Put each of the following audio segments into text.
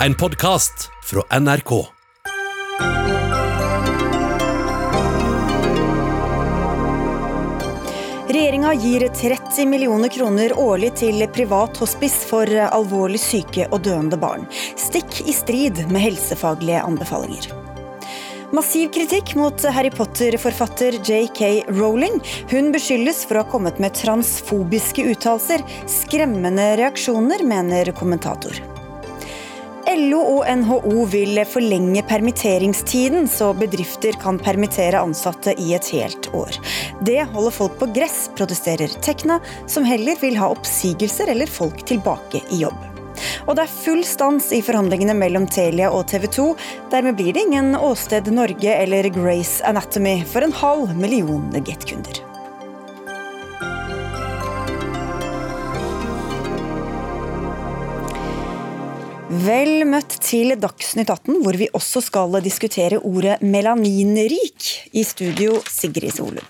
En podkast fra NRK. Regjeringa gir 30 millioner kroner årlig til privat hospice for alvorlig syke og døende barn. Stikk i strid med helsefaglige anbefalinger. Massiv kritikk mot Harry Potter-forfatter JK Rowling. Hun beskyldes for å ha kommet med transfobiske uttalelser. Skremmende reaksjoner, mener kommentator. LO og NHO vil forlenge permitteringstiden, så bedrifter kan permittere ansatte i et helt år. Det holder folk på gress, protesterer Tekna, som heller vil ha oppsigelser eller folk tilbake i jobb. Og det er full stans i forhandlingene mellom Telia og TV 2. Dermed blir det ingen Åsted Norge eller Grace Anatomy for en halv million Get-kunder. Vel møtt til Dagsnytt 18, hvor vi også skal diskutere ordet melaninrik. I studio Sigrid Solund.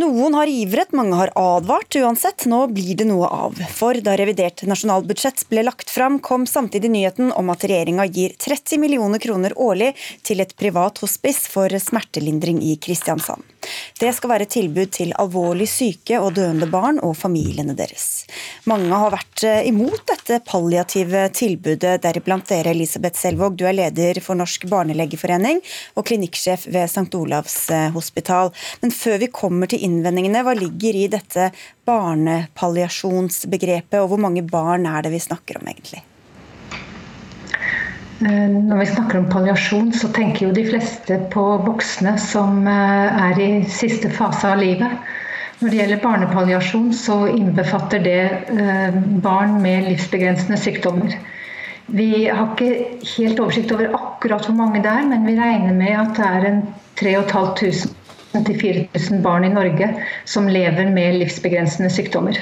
Noen har ivret, mange har advart. Uansett, nå blir det noe av. For da revidert nasjonalbudsjett ble lagt fram, kom samtidig nyheten om at regjeringa gir 30 millioner kroner årlig til et privat hospice for smertelindring i Kristiansand. Det skal være tilbud til alvorlig syke og døende barn og familiene deres. Mange har vært eh, imot dette palliative tilbudet, deriblant dere, Elisabeth Selvåg. Du er leder for Norsk barnelegeforening og klinikksjef ved St. Olavs eh, hospital. Men før vi kommer til innvendingene, hva ligger i dette barnepalliasjonsbegrepet, og hvor mange barn er det vi snakker om egentlig? Eh, når vi snakker om palliasjon, så tenker jo de fleste på voksne som eh, er i siste fase av livet. Når det gjelder barnepalliasjon, så innbefatter det eh, barn med livsbegrensende sykdommer. Vi har ikke helt oversikt over akkurat hvor mange det er, men vi regner med at det er 3500 4000 barn i Norge som lever med livsbegrensende sykdommer.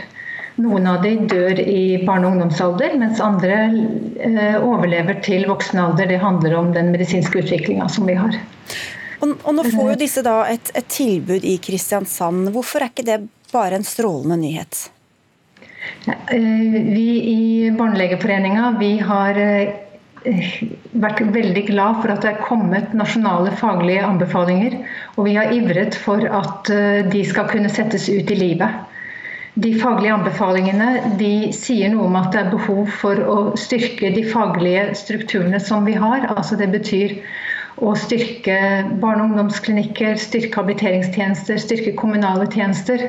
Noen av de dør i barne- og ungdomsalder, mens andre eh, overlever til voksen alder. Det handler om den medisinske utviklinga som vi har. Og, og, Nå får jo disse da et, et, tilbud i Kristiansand. Hvorfor er ikke det bare en strålende nyhet? Eh, vi i Barnelegeforeninga har eh, vært veldig glad for at det er kommet nasjonale faglige anbefalinger. Og vi har ivret for at de skal kunne settes ut i livet. De faglige anbefalingene de sier noe om at det er behov for å styrke de faglige strukturene som vi har. Altså det betyr å styrke barne- og ungdomsklinikker, styrke habiliteringstjenester, styrke kommunale tjenester.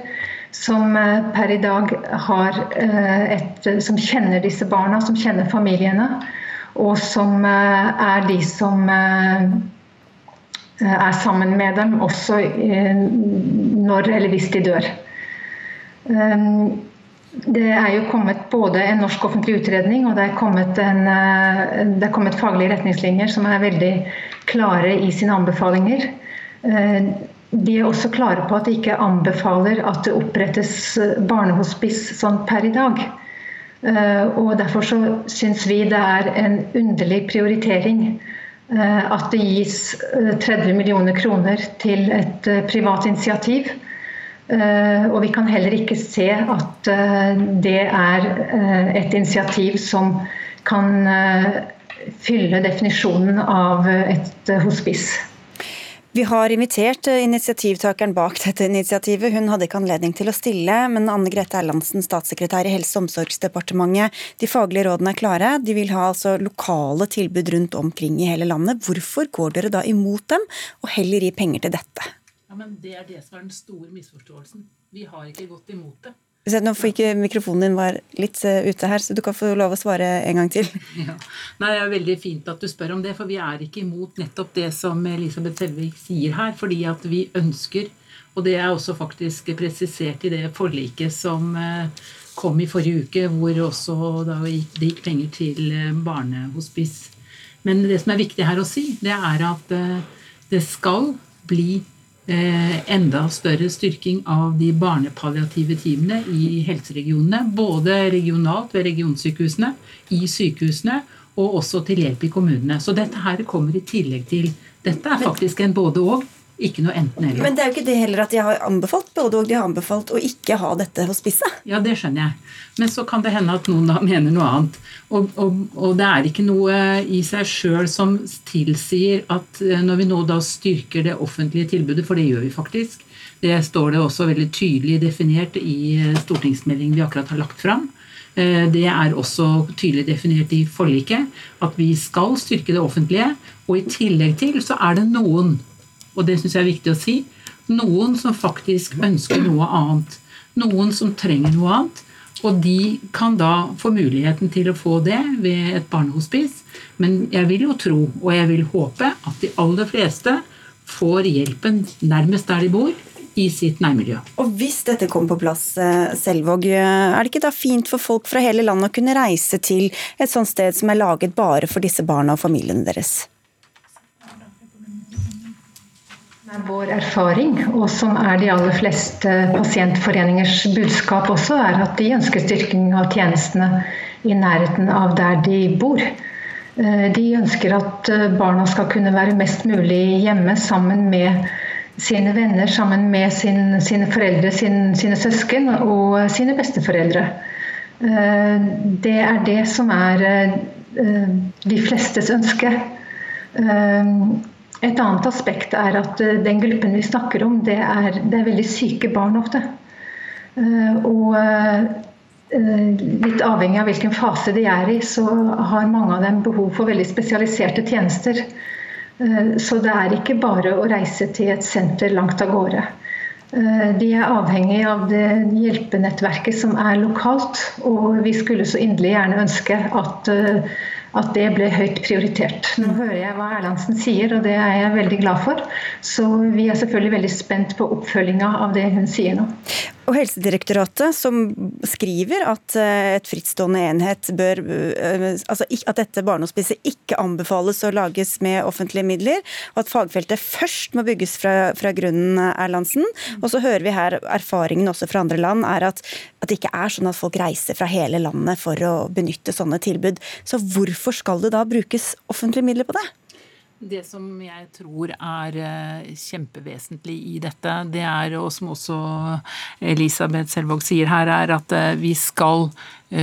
Som eh, per i dag eh, et, som kjenner disse barna, som kjenner familiene. Og som eh, er de som er sammen med dem også når eller hvis de dør. Ehm, det er jo kommet både en norsk offentlig utredning og det er kommet, en, eh, det er kommet faglige retningslinjer som er veldig klare i sine anbefalinger. Ehm, de er også klare på at de ikke anbefaler at det opprettes barnehospice sånn per i dag. Ehm, og Derfor så syns vi det er en underlig prioritering eh, at det gis 30 eh, millioner kroner til et privat initiativ og vi kan heller ikke se at eh, det er eh, et initiativ som kan fylle definisjonen av et hospice. Vi har invitert initiativtakeren bak dette initiativet. Hun hadde ikke anledning til å stille, men Anne Grete Erlandsen, statssekretær i Helse- og omsorgsdepartementet. De faglige rådene er klare. De vil ha altså lokale tilbud rundt omkring i hele landet. Hvorfor går dere da imot dem, og heller gi penger til dette? Men Det er det som er den store misforståelsen. Vi har ikke gått imot det. Nå får ikke Mikrofonen din var litt eh, ute her, så du kan få lov å svare en gang til. Ja. Nei, Det er veldig fint at du spør om det, for vi er ikke imot nettopp det som Elisabeth Selvik sier her. Fordi at vi ønsker, og det er også faktisk presisert i det forliket som eh, kom i forrige uke, hvor også da det gikk penger til eh, barnehospice. Men det som er viktig her å si, det er at det skal bli enda større styrking av de barnepalliative teamene i helseregionene. Både regionalt ved regionsykehusene, i sykehusene og også til hjelp i kommunene. Så dette her kommer i tillegg til Dette er faktisk en både-og. Ikke noe enten-eller. Men det er jo ikke det heller at de har anbefalt både og de har anbefalt å ikke ha dette hospicet. Ja, det skjønner jeg. Men så kan det hende at noen da mener noe annet. Og, og, og det er ikke noe i seg sjøl som tilsier at eh, når vi nå da styrker det offentlige tilbudet, for det gjør vi faktisk, det står det også veldig tydelig definert i eh, stortingsmeldingen vi akkurat har lagt fram. Eh, det er også tydelig definert i forliket at vi skal styrke det offentlige. Og i tillegg til så er det noen og det syns jeg er viktig å si, noen som faktisk ønsker noe annet. Noen som trenger noe annet. Og de kan da få muligheten til å få det ved et barnehospice. Men jeg vil jo tro, og jeg vil håpe, at de aller fleste får hjelpen nærmest der de bor, i sitt nærmiljø. Og hvis dette kommer på plass, eh, Selvåg, er det ikke da fint for folk fra hele landet å kunne reise til et sånt sted som er laget bare for disse barna og familiene deres? Vår erfaring, og som er de aller fleste pasientforeningers budskap også, er at de ønsker styrking av tjenestene i nærheten av der de bor. Eh, de ønsker at eh, barna skal kunne være mest mulig hjemme sammen med sine venner, sammen med sin, sine foreldre, sin, sine søsken og sine besteforeldre. Eh, det er det som er de flestes ønske. Et annet aspekt er at eh, den gruppen vi snakker om, det er, det er veldig syke barn ofte. Eh, og eh, litt avhengig av hvilken fase de er i, så har mange av dem behov for veldig spesialiserte tjenester. Så det er ikke bare å reise til et senter langt av gårde. De er avhengig av det hjelpenettverket som er lokalt, og vi skulle så inderlig gjerne ønske at at det ble høyt prioritert. Nå hører jeg hva Erlandsen sier, og det er jeg veldig glad for. Så vi er selvfølgelig veldig spent på oppfølginga av det hun sier nå. Og Helsedirektoratet som skriver at eh, et frittstående enhet bør eh, Altså at dette barnehospicet ikke anbefales å lages med offentlige midler, og at fagfeltet først må bygges fra, fra grunnen, Erlandsen. Og så hører vi her erfaringen også fra andre land er at, at det ikke er sånn at folk reiser fra hele landet for å benytte sånne tilbud. Så hvorfor skal det da brukes offentlige midler på det? Det som jeg tror er eh, kjempevesentlig i dette, det er, og som også Elisabeth Selvåg sier her, er at eh, vi skal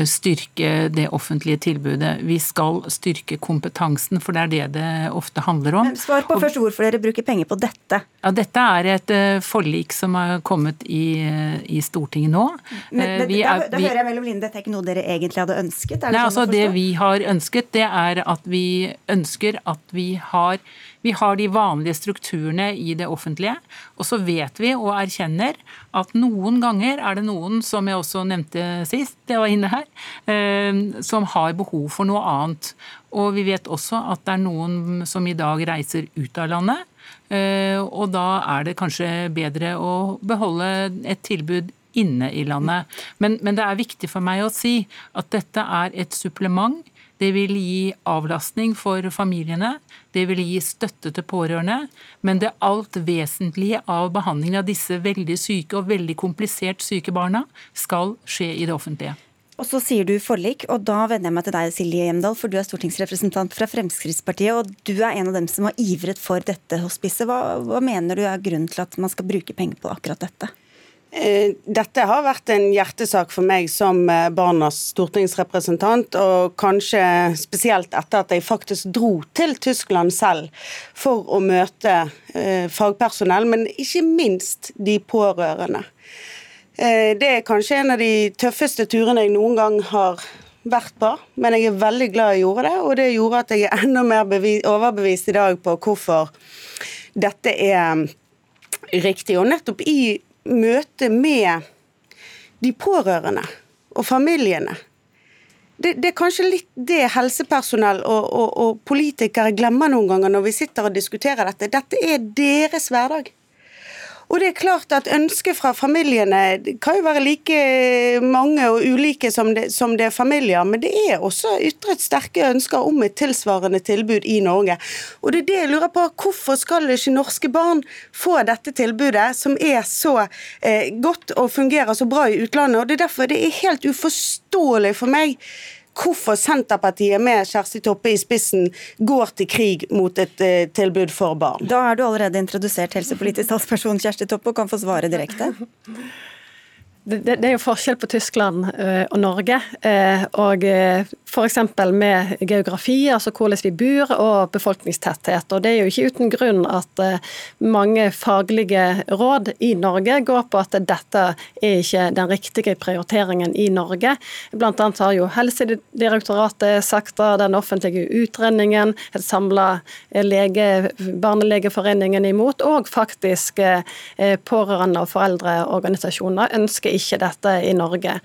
styrke det offentlige tilbudet. Vi skal styrke kompetansen, for det er det det ofte handler om. Men svar på først hvorfor dere bruker penger på dette. Ja, Dette er et uh, forlik som har kommet i, uh, i Stortinget nå. Men, men er, da, da hører jeg mellom linjene, dette er ikke noe dere egentlig hadde ønsket? Det nei, sånn altså Det vi har ønsket, det er at vi ønsker at vi har vi har de vanlige strukturene i det offentlige, og så vet vi og erkjenner at noen ganger er det noen, som jeg også nevnte sist, det var inne her, eh, som har behov for noe annet. Og vi vet også at det er noen som i dag reiser ut av landet. Eh, og da er det kanskje bedre å beholde et tilbud inne i landet. Men, men det er viktig for meg å si at dette er et supplement det vil gi avlastning for familiene, det vil gi støtte til pårørende, men det alt vesentlige av behandlingen av disse veldig syke og veldig komplisert syke barna skal skje i det offentlige. Og så sier du forlik, og da vender jeg meg til deg, Silje Hjemdal, for du er stortingsrepresentant fra Fremskrittspartiet, og du er en av dem som har ivret for dette hospicet. Hva, hva mener du er grunnen til at man skal bruke penger på akkurat dette? Eh, dette har vært en hjertesak for meg som eh, barnas stortingsrepresentant, og kanskje spesielt etter at jeg faktisk dro til Tyskland selv for å møte eh, fagpersonell, men ikke minst de pårørende. Det er kanskje en av de tøffeste turene jeg noen gang har vært på, men jeg er veldig glad jeg gjorde det, og det gjorde at jeg er enda mer overbevist i dag på hvorfor dette er riktig. Og nettopp i møte med de pårørende og familiene. Det, det, er kanskje litt det helsepersonell og, og, og, politikere glemmer noen ganger når vi sitter og diskuterer dette. Dette er deres hverdag. Og det er klart at Ønsket fra familiene kan jo være like mange og ulike som det, som det er familier, men det er også ytret sterke ønsker om et tilsvarende tilbud i Norge. Og det er det jeg lurer på, Hvorfor skal ikke norske barn få dette tilbudet, som er så eh, godt og fungerer så bra i utlandet? Og Det er derfor det er helt uforståelig for meg hvorfor Senterpartiet med Kjersti Toppe i spissen går til krig mot et uh, tilbud for barn. Da er du allerede introdusert helsepolitisk talsperson Kjersti Toppe og kan få svare direkte. Det, det, er jo forskjell på Tyskland uh, og Norge. Uh, og uh, F.eks. med geografi, altså hvordan vi bor, og befolkningstetthet. Og Det er jo ikke uten grunn at mange faglige råd i Norge går på at dette er ikke den riktige prioriteringen i Norge. Blant annet har jo Helsedirektoratet sagt det, den offentlige utredningen, et samla Barnelegeforeningen imot, og faktisk pårørende- og foreldreorganisasjoner ønsker ikke dette i Norge.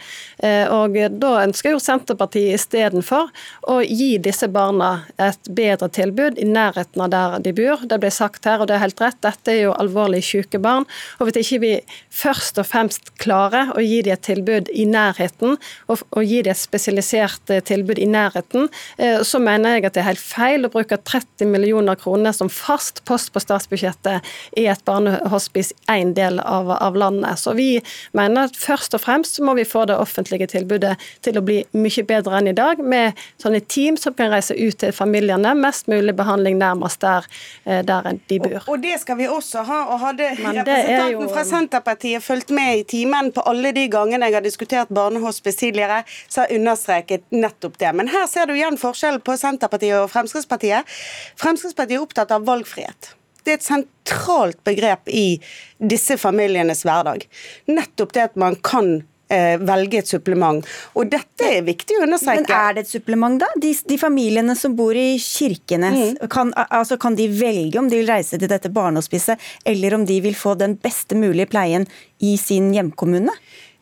Eh, og Da ønsker jo Senterpartiet istedenfor å gi disse barna et bedre tilbud i nærheten av der de bor. Det ble sagt her, og det er helt rett, dette er jo alvorlig syke barn. og Hvis ikke vi først og fremst klarer å gi dem et tilbud i nærheten, og, og gi dem et spesialisert eh, tilbud i nærheten, eh, så mener jeg at det er helt feil å bruke 30 millioner kroner som fast post på statsbudsjettet i et barnehospice én del av, av landet. Så vi mener at først og fremst må vi få det offentlige tilbudet til å bli mye bedre enn i dag, med sånne team som kan reise ut til familiene. Mest mulig behandling nærmest der, eh, der de bor. Og, og, det skal vi også ha. og Hadde representanten jo... fra Senterpartiet fulgt med i timen på alle de gangene jeg har diskutert barnehospice tidligere, så har jeg understreket nettopp det. Men her ser du igjen forskjellen på Senterpartiet og Fremskrittspartiet. Fremskrittspartiet er opptatt av valgfrihet. Det er et sentralt begrep i disse familienes hverdag. Nettopp det at man kan eh, velge et supplement. Og dette er viktig å understreke. Men er det et supplement, da? De, de familiene som bor i Kirkenes, mm. kan, altså, kan, de velge om de vil reise til dette barnehospicet, eller om de vil få den beste mulige pleien i sin hjemkommune?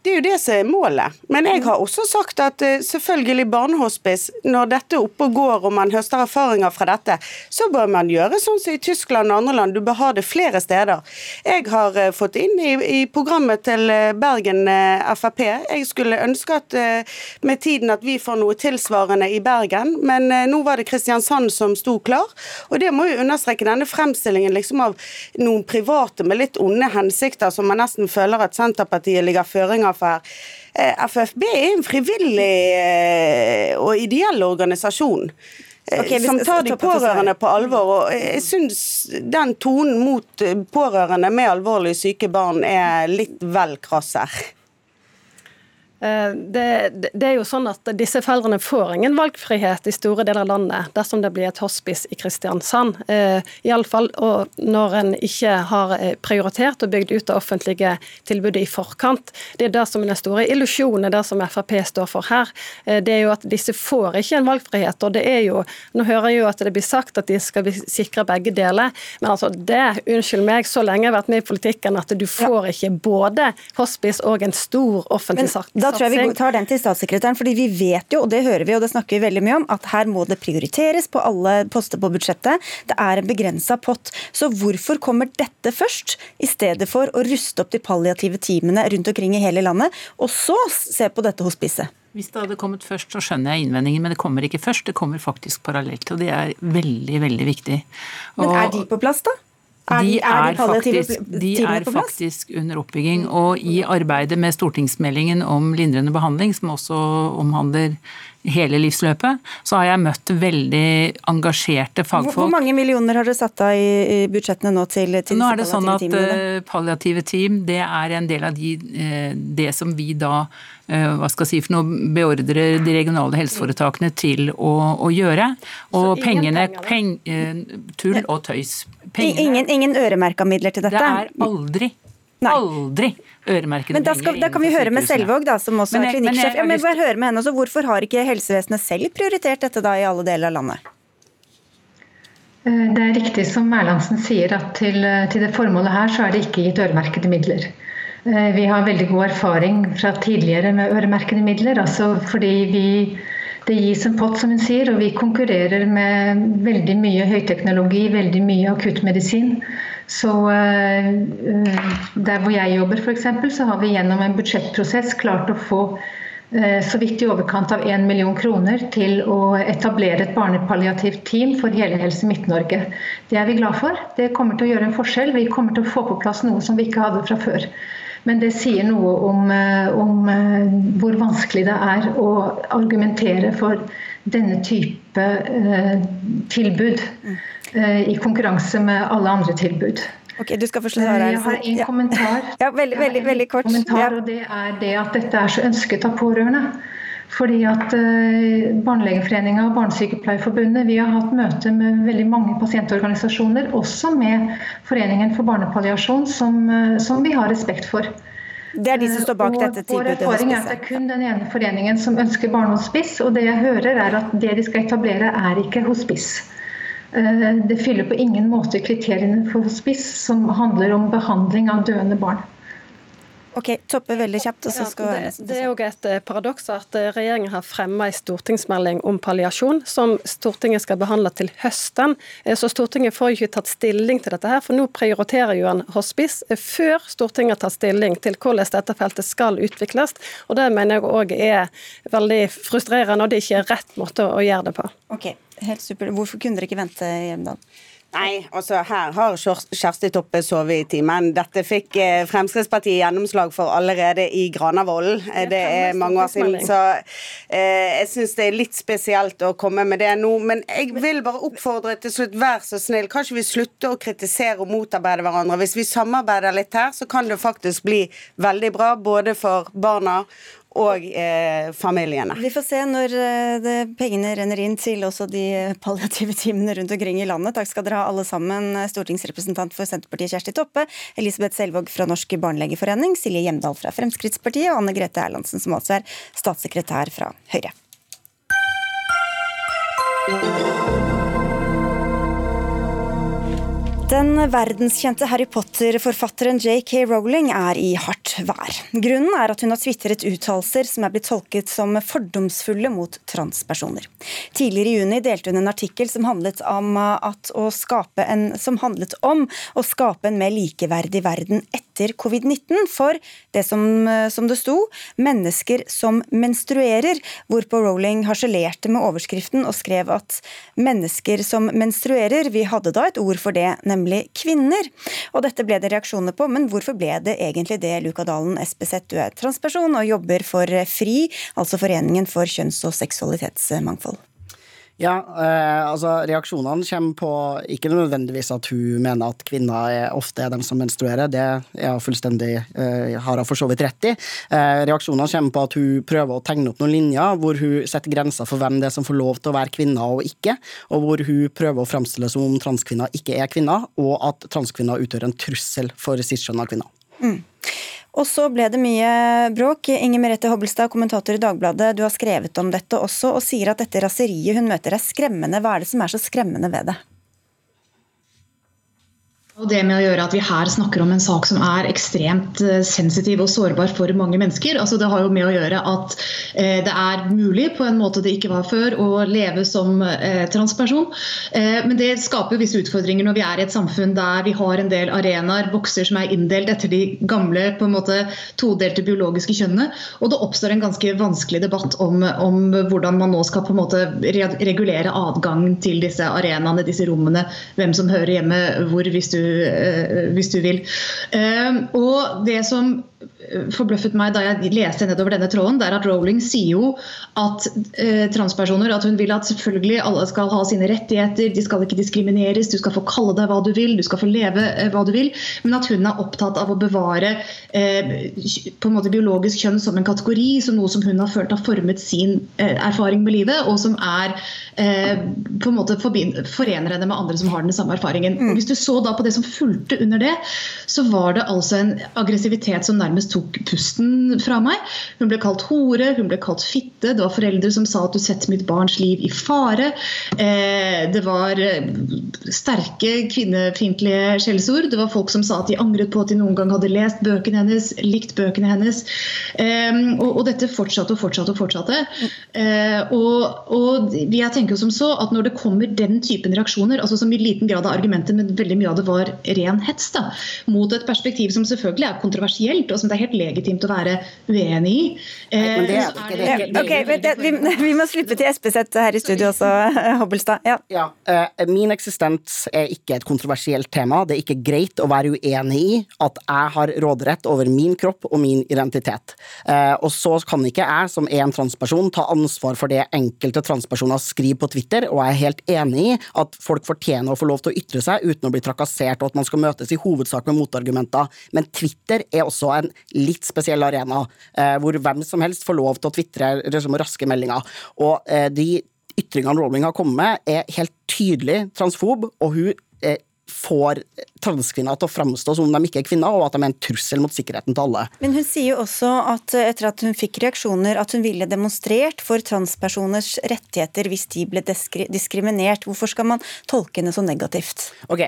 Det er jo det som er målet. Men jeg har også sagt at uh, selvfølgelig barnehospice, når dette er oppe og går og man høster erfaringer fra dette, så bør man gjøre sånn som i Tyskland og andre land. Du bør ha det flere steder. Jeg har uh, fått inn i, i, programmet til uh, Bergen Frp. Jeg skulle ønske at med tiden at vi får noe tilsvarende i Bergen, men nå var det Kristiansand som sto klar. Og det må jo understreke denne fremstillingen liksom av noen private med litt onde hensikter, som man nesten føler at Senterpartiet ligger føringer for. Eh, FFB er en frivillig eh, og ideell organisasjon. Eh, okay, som tar de pårørende på alvor. og Jeg syns den tonen mot pårørende med alvorlig syke barn er litt vel krass her. Eh, det, det, er jo sånn at Disse foreldrene får ingen valgfrihet i store deler av landet dersom det blir et hospice i Kristiansand. Eh, Iallfall når en ikke har eh, prioritert og bygd ut det offentlige tilbudet i forkant. Det er det som er den store illusjonen, det som Frp står for her. Det er jo at disse får ikke en valgfrihet. og det er jo, Nå hører jeg jo at det blir sagt at de skal sikre begge deler, men altså det, unnskyld meg, så lenge jeg har vært med i politikken at du får ikke både hospice og en stor offentlig sak. Da tror jeg vi tar den til statssekretæren, fordi vi vet jo, og det hører vi og det snakker vi veldig mye om, at her må det prioriteres på alle poster på budsjettet. Det er en begrensa pott. Så hvorfor kommer dette først, i stedet for å ruste opp de palliative teamene rundt omkring i hele landet, og så se på dette hospicet? Hvis det hadde kommet først, så skjønner jeg innvendingen, men det kommer ikke først. Det kommer faktisk parallelt, og det er veldig, veldig viktig. Og, men er de på plass, da? De, er faktisk, de er faktisk under oppbygging. Og i arbeidet med stortingsmeldingen om lindrende behandling, som også omhandler hele livsløpet, så har jeg møtt veldig engasjerte fagfolk. Hvor, mange millioner har dere satt av i, budsjettene nå til, til Nå er det sånn at uh, palliative team det er en del av de, uh, det som vi da uh, hva skal jeg si for noe, beordrer de regionale helseforetakene til å, å gjøre. Og pengene peng, Tull og tøys. Pengene, ingen ingen øremerka midler til dette? Det er aldri Nei. Aldri øremerkede men da skal, Da kan vi høre med Selvåg, da, som også men, er klinikksjef. Ja, men bare høre med henne også. Hvorfor har ikke helsevesenet selv prioritert dette da i alle deler av landet? Eh, det er riktig som Erlandsen sier, at til, eh, til det formålet her så er det ikke gitt øremerkede midler. Eh, vi har veldig god erfaring fra tidligere med øremerkede midler. altså fordi vi det gis en pott, som hun sier, og vi konkurrerer med veldig mye høyteknologi, veldig mye akuttmedisin. Så eh, der hvor jeg jobber f.eks., så har vi gjennom en budsjettprosess klart å få eh, så vidt i overkant av 1 million kroner til å etablere et barnepalliativt team for hele Helse Midt-Norge. Det er vi glad for. Det kommer til å gjøre en forskjell. Vi kommer til å få på plass noe som vi ikke hadde fra før. Men det sier noe om, om hvor vanskelig det er å argumentere for denne type tilbud i konkurranse med alle andre tilbud. Ok, du skal få svare. Jeg har en kommentar. Ja, veldig, veldig, veldig kort. Kommentar, og det er det at dette er så ønsket av pårørende. Fordi at uh, Barnelegeforeninga og Barnesykepleierforbundet vi har hatt møte med veldig mange pasientorganisasjoner, også med Foreningen for barnepalliasjon, som, uh, som vi har respekt for. Det er de som står bak dette tilbudet? Vår erfaring er at det er kun den ene foreningen som ønsker barnehospice. Og det jeg hører er at det de skal etablere er ikke hospice. Eh, det fyller på ingen måte kriteriene for hospice, som handler om behandling av døende barn. Ok, Toppe veldig kjapt. Ja, det, det, er jo et eh, paradoks at eh, regjeringen har fremma en stortingsmelding om palliasjon, som Stortinget skal behandle til høsten. Så Stortinget får ikke tatt stilling til dette, her, for nå prioriterer jo en hospice før Stortinget tatt stilling til hvordan dette feltet skal utvikles. Og Det mener jeg òg er veldig frustrerende, og det er ikke rett måte å gjøre det på. Ok, Helt super. Hvorfor kunne dere ikke vente, Hjemdal? Nei, altså her har Kjersti Toppe sovet i timen. Dette fikk eh, Fremskrittspartiet gjennomslag for allerede i Granavolden. Det er mange år siden, så eh, jeg syns det er litt spesielt å komme med det nå. Men jeg vil bare oppfordre til slutt, vær så snill, kan ikke vi slutte å kritisere og motarbeide hverandre? Hvis vi samarbeider litt her, så kan det faktisk bli veldig bra, både for barna og eh, familiene. Vi får se når eh, det, pengene renner inn til også de palliative teamene rundt omkring i landet. Takk skal dere ha alle sammen. Stortingsrepresentant for Senterpartiet Kjersti Toppe, Elisabeth Selvåg fra Norsk barnelegeforening, Silje Hjemdal fra Fremskrittspartiet og Anne Grete Erlandsen, som altså er statssekretær fra Høyre. Den verdenskjente Harry Potter-forfatteren J.K. Rowling er i hardt vær. Grunnen er at hun har tvitret uttalelser som er blitt tolket som fordomsfulle mot transpersoner. Tidligere i juni delte hun en artikkel som handlet om, en, som handlet om å skape en mer likeverdig verden etter covid-19 for det som, som, det sto, mennesker som menstruerer, hvorpå Rowling harselerte med overskriften og skrev at mennesker som menstruerer, vi hadde da et ord for det, nemlig nemlig kvinner. Og dette ble det reaksjoner på, men hvorfor ble det egentlig det, Luka Dalen Espeseth? Du er transperson og jobber for FRI, altså Foreningen for kjønns- og seksualitetsmangfold. Ja, eh, altså reaksjonene kommer på ikke nødvendigvis at hun mener at kvinner er, ofte er dem som menstruerer, det er hun fullstendig eh, har hun for så vidt rett i. Eh, reaksjonene kommer på at hun prøver å tegne opp noen linjer hvor hun setter grenser for hvem det er som får lov til å være kvinner og ikke, og hvor hun prøver å framstille som om transkvinner ikke er kvinner, og at transkvinner utgjør en trussel for cisskjønna kvinner. Mm. Og så ble det mye bråk. Inger Merete Hobbelstad, kommentator i Dagbladet, du har skrevet om dette også, og sier at dette raseriet hun møter er skremmende. Hva er det som er så skremmende ved det? Og det med å gjøre at vi her snakker om en sak som er ekstremt eh, sensitiv og sårbar for mange mennesker. altså Det har jo med å gjøre at eh, det er mulig på en måte det ikke var før å leve som eh, transperson. Men det skaper jo visse utfordringer når vi er i et samfunn der vi har en del arenaer, bokser som er inndelt etter de gamle på en måte todelte biologiske kjønnene. Og det oppstår en ganske vanskelig debatt om, om hvordan man nå skal på en måte regulere adgang til disse arenaene, disse rommene, hvem som hører hjemme hvor. hvis du hvis du vil. Eh, og det som forbløffet meg da jeg leste nedover denne tråden, det er at Rowling sier jo at eh, transpersoner at hun vil at selvfølgelig alle skal ha sine rettigheter, de skal ikke diskrimineres, du skal få kalle deg hva du vil, du skal få leve eh, hva du vil, men at hun er opptatt av å bevare eh, på en måte biologisk kjønn som en kategori, som noe som hun har følt har formet sin eh, erfaring med livet, og som er eh, på en måte forener henne med andre som har den samme erfaringen. Og Hvis du så da på det som fulgte under det, så var det altså en aggressivitet som nærmest tok pusten fra meg. Hun ble kalt hore, hun ble kalt fitte. Det var foreldre som sa at du setter mitt barns liv i fare. Eh, det var eh, sterke kvinnefiendtlige skjellsord. Det var folk som sa at de angret på at de noen gang hadde lest bøkene hennes, likt bøkene hennes. Eh, og, dette fortsatte og fortsatte og fortsatte. Og, og jeg tenker som så at når det kommer den typen reaksjoner, altså som i liten grad av argumentet, men veldig mye av det var ren hets, da, mot et perspektiv som selvfølgelig er kontroversielt, og som det er helt legitimt å være uenig i. Eh, vi, vi, må slippe til Espeseth her i studio også, Hobbelstad. Ja. ja eh, min eksistens er ikke et kontroversielt tema. Det er ikke greit å være uenig i at jeg har råderett over min kropp og min identitet. Eh, og så kan ikke jeg som en transperson ta ansvar for det enkelte transpersoner skriver på Twitter, og jeg er helt enig i at folk fortjener å få lov til å ytre seg uten å bli trakassert, og at man skal møtes i hovedsak med motargumenter. Men Twitter er også en litt spesiell arena, eh, hvor hvem som helst får lov til å tvitre liksom, raske meldinger. Og de ytringene Rowling har kommet med, er helt tydelig transfob, og hun eh, får transkvinner til å framstå som om de ikke er kvinner, og at de er en trussel mot sikkerheten til alle. Men hun sier jo også at eh, etter at hun fikk reaksjoner, at hun ville demonstrert for transpersoners rettigheter hvis de ble diskriminert. Hvorfor skal man tolke henne så negativt? Ok,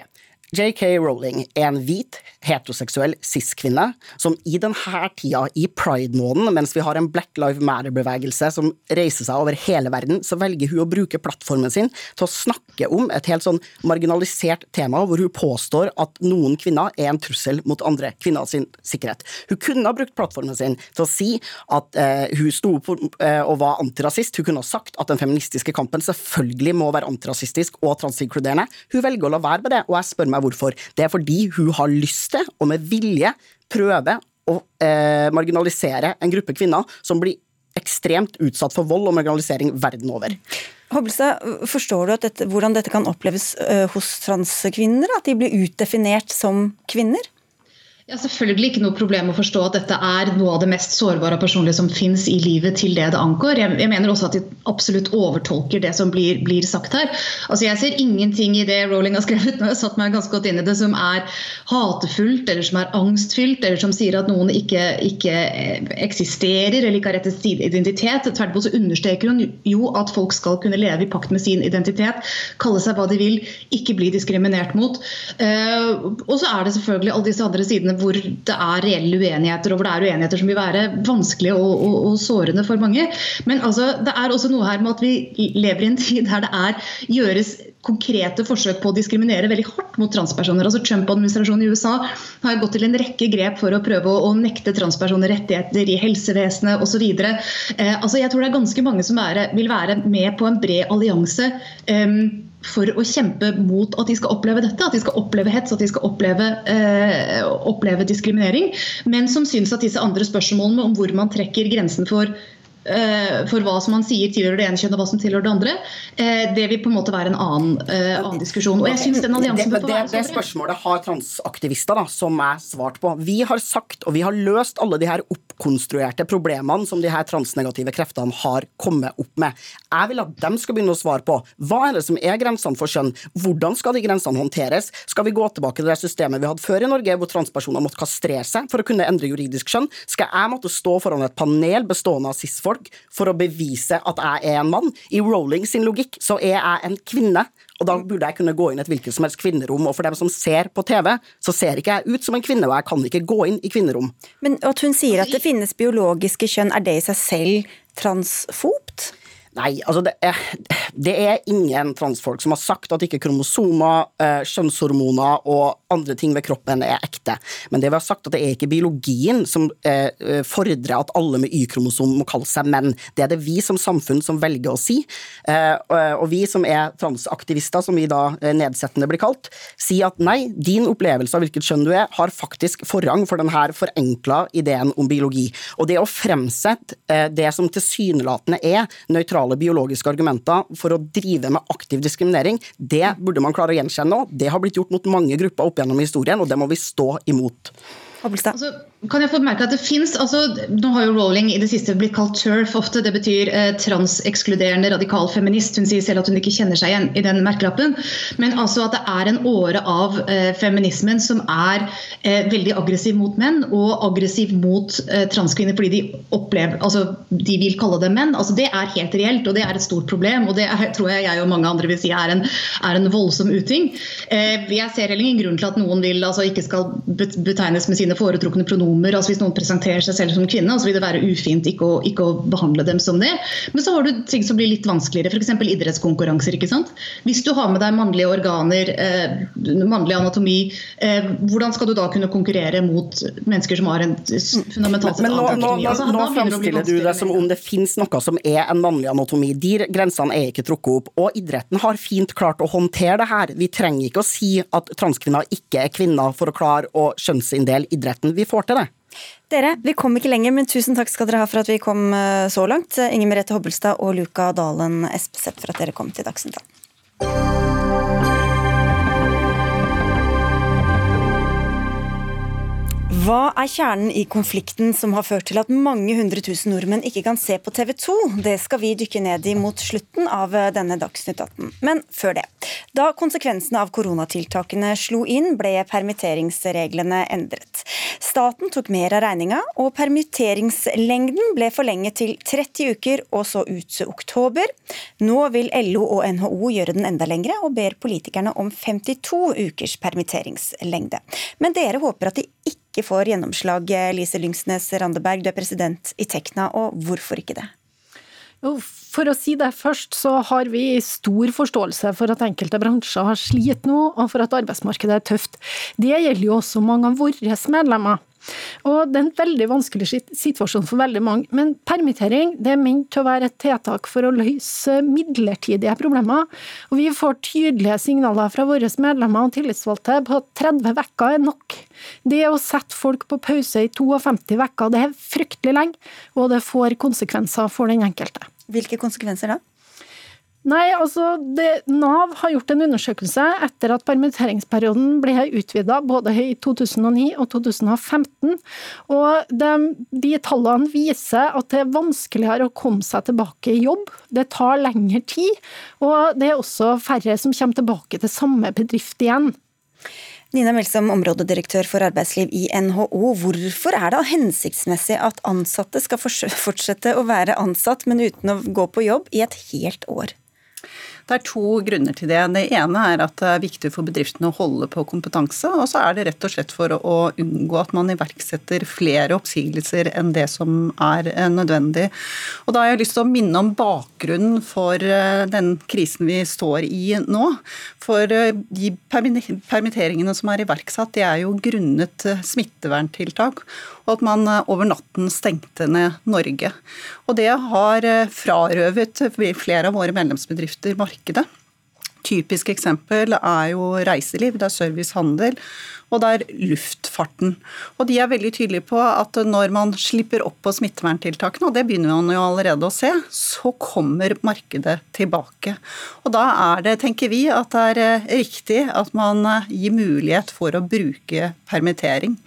JK Rowling er en hvit, heteroseksuell cis-kvinne som i denne tida, i pride-måneden, mens vi har en Black Lives Matter-bevegelse som reiser seg over hele verden, så velger hun å bruke plattformen sin til å snakke om et helt sånn marginalisert tema, hvor hun påstår at noen kvinner er en trussel mot andre kvinner sin sikkerhet. Hun kunne ha brukt plattformen sin til å si at eh, hun sto opp eh, og var antirasist. Hun kunne ha sagt at den feministiske kampen selvfølgelig må være antirasistisk og transinkluderende. Hun velger å la være med det, og jeg spør meg meg hvorfor. Det er fordi hun har lyst til, og med vilje, prøve å eh, marginalisere en gruppe kvinner som blir ekstremt utsatt for vold og marginalisering verden over. Hobbelstad, forstår du dette, hvordan dette kan oppleves uh, hos transkvinner? At de blir utdefinert som kvinner? Ja, selvfølgelig ikke noe problem å forstå at dette er noe av det mest sårbare og personlige som finnes i livet til det det angår. Jeg, jeg mener også at de absolutt overtolker det som blir, blir, sagt her. Altså Jeg ser ingenting i det Rowling har skrevet, nå har jeg satt meg ganske godt inn i det, som er hatefullt eller som er angstfylt, eller som sier at noen ikke, ikke eksisterer eller ikke har rett til identitet. Tvert imot så understreker hun jo at folk skal kunne leve i pakt med sin identitet, kalle seg hva de vil, ikke bli diskriminert mot. Uh, og så er det selvfølgelig alle disse andre sidene hvor det er reelle uenigheter, og hvor det er uenigheter som vil være vanskelige og, og, og sårende for mange. Men altså, det er også noe her med at vi lever i en tid der det er, gjøres konkrete forsøk på å diskriminere veldig hardt mot transpersoner. Altså Trump-administrasjonen i USA har gått til en rekke grep for å prøve å, nekte transpersoner rettigheter i helsevesenet osv. Eh, altså jeg tror det er ganske mange som er, vil være med på en bred allianse. Eh, for å kjempe mot at de skal oppleve dette, at de skal oppleve hets, at de skal oppleve, eh, oppleve diskriminering. Men som syns at disse andre spørsmålene om hvor man trekker grensen for for hva som man sier tilhører det ene kjønn og hva som tilhører det andre, eh, det vil på en måte være en annen, uh, annen diskusjon. Og jeg synes den alliansen det, det, det, det spørsmålet har transaktivister da, som er svart på. Vi har sagt, og vi har løst alle de her oppkonstruerte problemene som de her transnegative kreftene har kommet opp med. Jeg vil at dem skal begynne å svare på hva er det som er grensene for kjønn, hvordan skal de grensene håndteres, skal vi gå tilbake til det systemet vi hadde før i Norge, hvor transpersoner måtte kastrere seg for å kunne endre juridisk kjønn, skal jeg måtte stå foran et panel bestående av cis-folk folk for å bevise at jeg er en mann. I Rowling sin logikk så er jeg en kvinne, og da burde jeg kunne gå inn i et hvilket som helst kvinnerom. Og for dem som ser på TV, så ser ikke jeg ut som en kvinne, og jeg kan ikke gå inn i kvinnerom. Men at hun sier at det finnes biologiske kjønn, er det i seg selv transfobt? Nei, altså det er, det er, ingen transfolk som har sagt at ikke kromosomer, eh, kjønnshormoner og andre ting ved kroppen er ekte. Men det vi har sagt at det er ikke biologien som eh, eh fordrer at alle med Y-kromosom må kalle seg menn. Det er det vi som samfunn som velger å si. Eh, og vi som er transaktivister, som vi da eh, nedsettende blir kalt, sier at nei, din opplevelse av hvilket kjønn du er, har faktisk forrang for denne forenkla ideen om biologi. Og det å fremsette eh, det som tilsynelatende er nøytrale biologiske argumenter for å drive med aktiv diskriminering, det burde man klare å gjenkjenne nå. Det har blitt gjort mot mange grupper opp gjennom historien, og det må vi stå imot. Altså, kan jeg få bemerke at det finnes, altså, Nå har jo Rowling i det siste blitt kalt TERF ofte. Det betyr eh, transekskluderende radikal feminist. Hun sier selv at hun ikke kjenner seg igjen i den merkelappen. Men altså at det er en åre av eh, feminismen som er eh, veldig aggressiv mot menn, og aggressiv mot eh, transkvinner fordi de opplever, altså de vil kalle dem menn. altså Det er helt reelt, og det er et stort problem. Og det er, tror jeg jeg og mange andre vil si er en, er en voldsom uting. Eh, jeg ser heller ingen grunn til at noen vil altså ikke skal betegnes med sine sine foretrukne pronomer. altså Hvis noen presenterer seg selv som kvinne, så vil det være ufint ikke å, ikke å behandle dem som det. Men så har du ting som blir litt vanskeligere, f.eks. idrettskonkurranser. ikke sant? Hvis du har med deg mannlige organer, eh, mannlig anatomi, eh, hvordan skal du da kunne konkurrere mot mennesker som har en fundamentalt Men, men nå, anatomi? nå, Altså, nå nå fremstiller du det som om det finnes noe som er en mannlig anatomi. De grensene er ikke trukket opp. Og idretten har fint klart å håndtere det her. Vi trenger ikke å si at transkvinner ikke er kvinner for å klare å skjønnsinndele idretten. Vi får til det. Dere, vi kom ikke lenger, men tusen takk skal dere ha for at vi kom eh, så langt. Inger Merete Hobbelstad og Luka Dalen Espeseth for at dere kom til Dagsnytt Hva er kjernen i konflikten som har ført til at mange hundre tusen nordmenn ikke kan se på TV 2? Det skal vi dykke ned i mot slutten av eh, denne Dagsnytt 18. Men før det. Da konsekvensene av koronatiltakene slo inn, ble permitteringsreglene endret. Staten tok mer av regninga, og permitteringslengden ble forlenget til 30 uker og så ut oktober. Nå vil LO og NHO gjøre den enda lengre, og ber politikerne om 52 ukers permitteringslengde. Men dere håper at de ikke får gjennomslag, Lise Lyngsnes Randeberg, du er president i Tekna, og hvorfor ikke det? For å si det først, så har vi stor forståelse for at enkelte bransjer har slitt nå, og for at arbeidsmarkedet er tøft. Det gjelder jo også mange av våre medlemmer. Og Det er en veldig vanskelig situasjon for veldig mange, men permittering det er ment til å være et tiltak for å løse midlertidige problemer. Og Vi får tydelige signaler fra våre medlemmer og tillitsvalgte på at 30 uker er nok. Det å sette folk på pause i 52 uker, det er fryktelig lenge, og det får konsekvenser for den enkelte. Hvilke konsekvenser da? Nei, altså det, Nav har gjort en undersøkelse etter at permitteringsperioden ble utvida både i 2009 og 2015. og de, de tallene viser at det er vanskeligere å komme seg tilbake i jobb. Det tar lengre tid, og det er også færre som kommer tilbake til samme bedrift igjen. Nina Melsom, områdedirektør for arbeidsliv i NHO. Hvorfor er det hensiktsmessig at ansatte skal fortsette å være ansatt, men uten å gå på jobb i et helt år? Det er to grunner til det. Det ene er at det er viktig for bedriftene å holde på kompetanse. Og så er det rett og slett for å unngå at man iverksetter flere oppsigelser enn det som er eh, nødvendig. Og da har jeg lyst til å minne om bakgrunnen for eh, den krisen vi står i nå. For eh, de permitteringene som er iverksatt, det er jo grunnet smitteverntiltak. At man eh, over natten stengte ned Norge. Og det har eh, frarøvet flere av våre medlemsbedrifter markedet. Typisk eksempel er jo reiseliv, det er servicehandel, og det er luftfarten. Og de er veldig tydelige på at når man slipper opp på smitteverntiltakene, og det begynner man jo allerede å se, så kommer markedet tilbake. Og da er det, tenker vi, at det er eh, riktig at man eh, gir mulighet for å bruke permittering.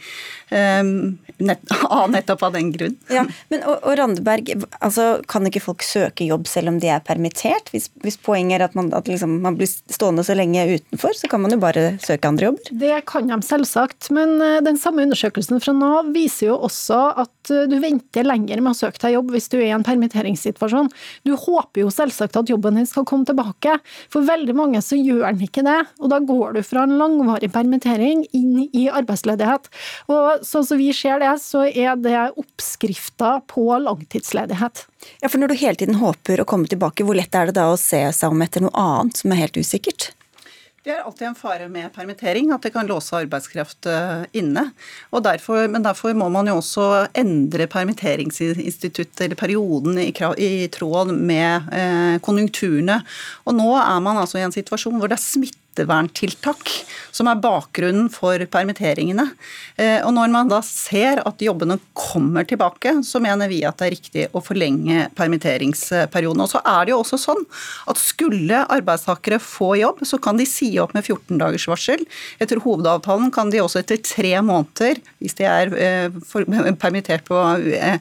Um, nett, nettopp av den grunn. Ja, men og, og Randeberg, altså, kan ikke folk søke jobb selv om de er permittert? Hvis, hvis poenget er at, man, at liksom, man blir stående så lenge utenfor, så kan man jo bare søke andre jobber? Det kan de selvsagt, men eh, den samme undersøkelsen fra Nav viser jo også at eh, du venter lenger med å søke deg jobb hvis du er i en permitteringssituasjon. Du håper jo selvsagt at jobben din skal komme tilbake. For veldig mange så gjør den ikke det, og da går du fra en langvarig permittering inn i arbeidsledighet. Og sånn som vi ser det, så er det oppskrifta på langtidsledighet. Ja, for når du hele tiden håper å komme tilbake, hvor lett er det da å se seg om etter noe annet som er helt usikkert? Det er alltid en fare med permittering, at det kan låse arbeidskraft eh, inne. Derfor, men derfor må man jo også endre permitteringsinstituttet eller perioden i, i tråd med eh, konjunkturene. Og nå er man altså i en situasjon hvor det er smitteverntiltak som er bakgrunnen for permitteringene. Eh, Og når man da ser at jobbene kommer tilbake, så mener vi at det er riktig å forlenge permitteringsperioden. Og så er det jo også sånn at skulle arbeidstakere få jobb, så kan de si opp med 14 dagers varsel. Etter hovedavtalen kan de også etter tre måneder, hvis de er eh, permittert på, eh,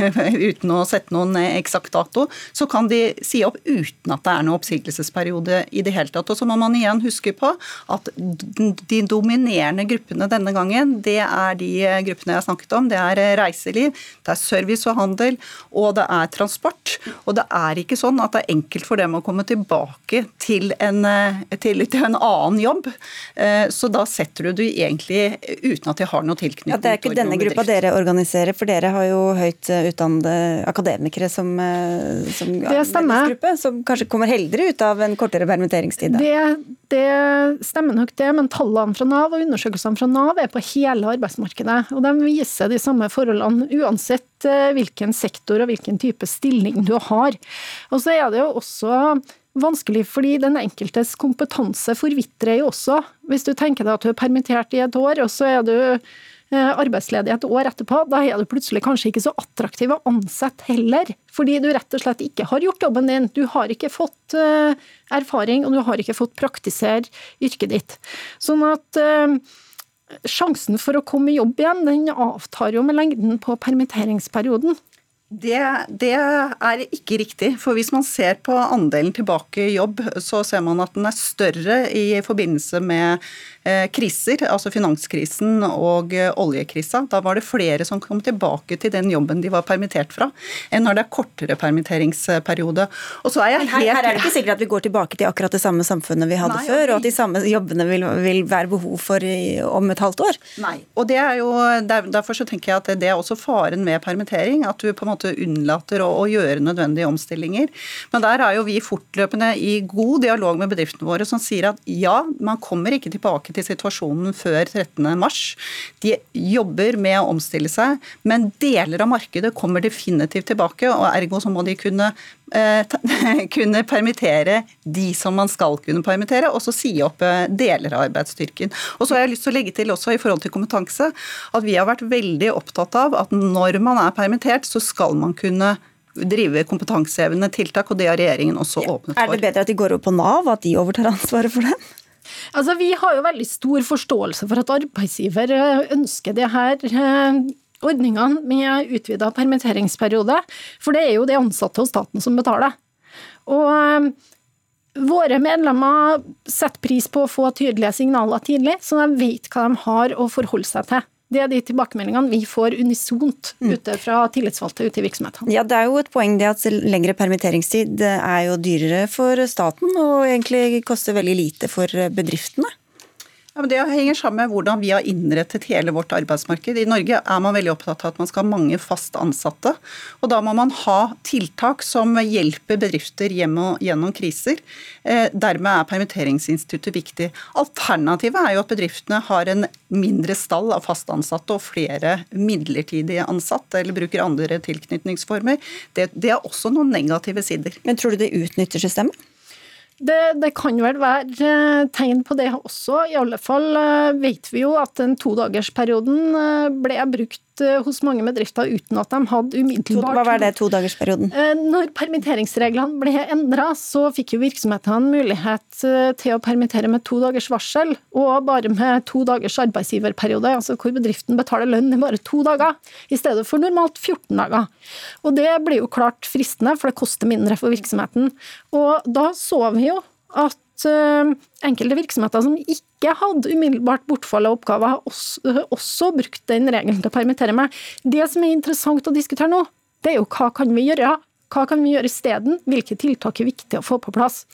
uten å sette noen eksakt dato, så kan de si opp uten at det er noen oppsigelsesperiode i det hele tatt. Og så må man igjen huske på at de dominerende gruppene denne gangen, det er de gruppene jeg har snakket om. Det er reiseliv, det er service og handel, og det er transport. Og det er ikke sånn at det er enkelt for dem å komme tilbake til en, til, til en annen jobb. Så da setter du det egentlig uten at de har noe tilknytning. Ja, det er ikke denne gruppa dere organiserer, for dere har jo høyt utdannede akademikere som, som det som kanskje kommer heldigere ut av en kortere permitteringstid? Det, det, stemmer nok det, men tallene fra Nav og undersøkelsene fra Nav er på hele arbeidsmarkedet. Og de viser de samme forholdene uansett eh, hvilken sektor og hvilken type stilling du har. Og så er det jo også vanskelig, fordi den enkeltes kompetanse forvitrer jo også. Hvis du tenker deg at du er permittert i et år, og så er du Eh, arbeidsledig et år etterpå, da er du plutselig kanskje ikke så attraktiv å ansette heller. Fordi du rett og slett ikke har gjort jobben din. Du har ikke fått uh, erfaring, og du har ikke fått praktisere yrket ditt. Sånn at uh, sjansen for å komme i jobb igjen, den avtar jo med lengden på permitteringsperioden. Det, det, er ikke riktig. For hvis man ser på andelen tilbake i jobb, så ser man at den er større i forbindelse med eh, kriser, altså finanskrisen og eh, oljekrisa. Da var det flere som kom tilbake til den jobben de var permittert fra, enn når det er kortere permitteringsperiode. Og så er jeg helt... Her, her er det ikke sikkert at vi går tilbake til akkurat det samme samfunnet vi hadde Nei, før, og at de samme jobbene vil, vil være behov for i, om et halvt år. Nei, og det er jo, Derfor så tenker jeg at det er også faren med permittering. at du på en måte måte unnlater å, å, gjøre nødvendige omstillinger. Men der er jo vi fortløpende i god dialog med bedriftene våre som sier at ja, man kommer ikke tilbake til situasjonen før 13.3. De jobber med å omstille seg, men deler av markedet kommer definitivt tilbake, og ergo så må de kunne kunne permittere de som man skal kunne permittere, og så si opp eh, deler av arbeidsstyrken. Og så har jeg lyst til å legge til også i forhold til kompetanse at vi har vært veldig opptatt av at når man er permittert, så skal man kunne drive kompetansehevende tiltak, og det har regjeringen også åpnet for. Er det bedre at de går over på Nav, at de overtar ansvaret for det? Altså, Vi har jo veldig stor forståelse for at arbeidsgiver eh, ønsker det her eh, ordningene med utvida permitteringsperiode, for det er jo de ansatte hos staten som betaler. Og eh, Våre medlemmer setter pris på å få tydelige signaler tidlig, så de vet hva de har å forholde seg til. Det er de tilbakemeldingene vi får unisont mm. ute fra tillitsvalgte ute i virksomhetene. Ja, Det er jo et poeng det at lengre permitteringstid er jo dyrere for staten, og egentlig koster veldig lite for bedriftene. Ja, Det henger sammen med hvordan vi har innrettet hele vårt arbeidsmarked. I Norge er man veldig opptatt av at man skal ha mange fast ansatte. og Da må man ha tiltak som hjelper bedrifter gjennom kriser. Eh, dermed er permitteringsinstituttet viktig. Alternativet er jo at bedriftene har en mindre stall av fast ansatte og flere midlertidige ansatte, eller bruker andre tilknytningsformer. Det, det er også noen negative sider. Men tror du det utnytter systemet? Det, det, kan vel være eh, tegn på det også. I alle fall eh, vet vi jo at den todagersperioden eh, ble brukt Eh, hos mange bedrifter uten at de hadde umiddelbart Hva var det todagersperioden? Eh, når permitteringsreglene ble endra, så fikk jo virksomhetene mulighet eh, til å permittere med to dagers varsel, og bare med to dagers arbeidsgiverperiode, altså hvor bedriften betaler lønn i bare to dager, i stedet for normalt 14 dager. Og det blir jo klart fristende, for det koster mindre for virksomheten. Og da så vi jo at enkelte virksomheter som ikke hadde umiddelbart bortfall av oppgaver, også, eh, også brukt den regelen til å permittere meg. Det som er interessant å diskutere nå, det er jo hva kan vi gjøre? Hva kan vi gjøre isteden? Hvilke tiltak er viktig å få på plass?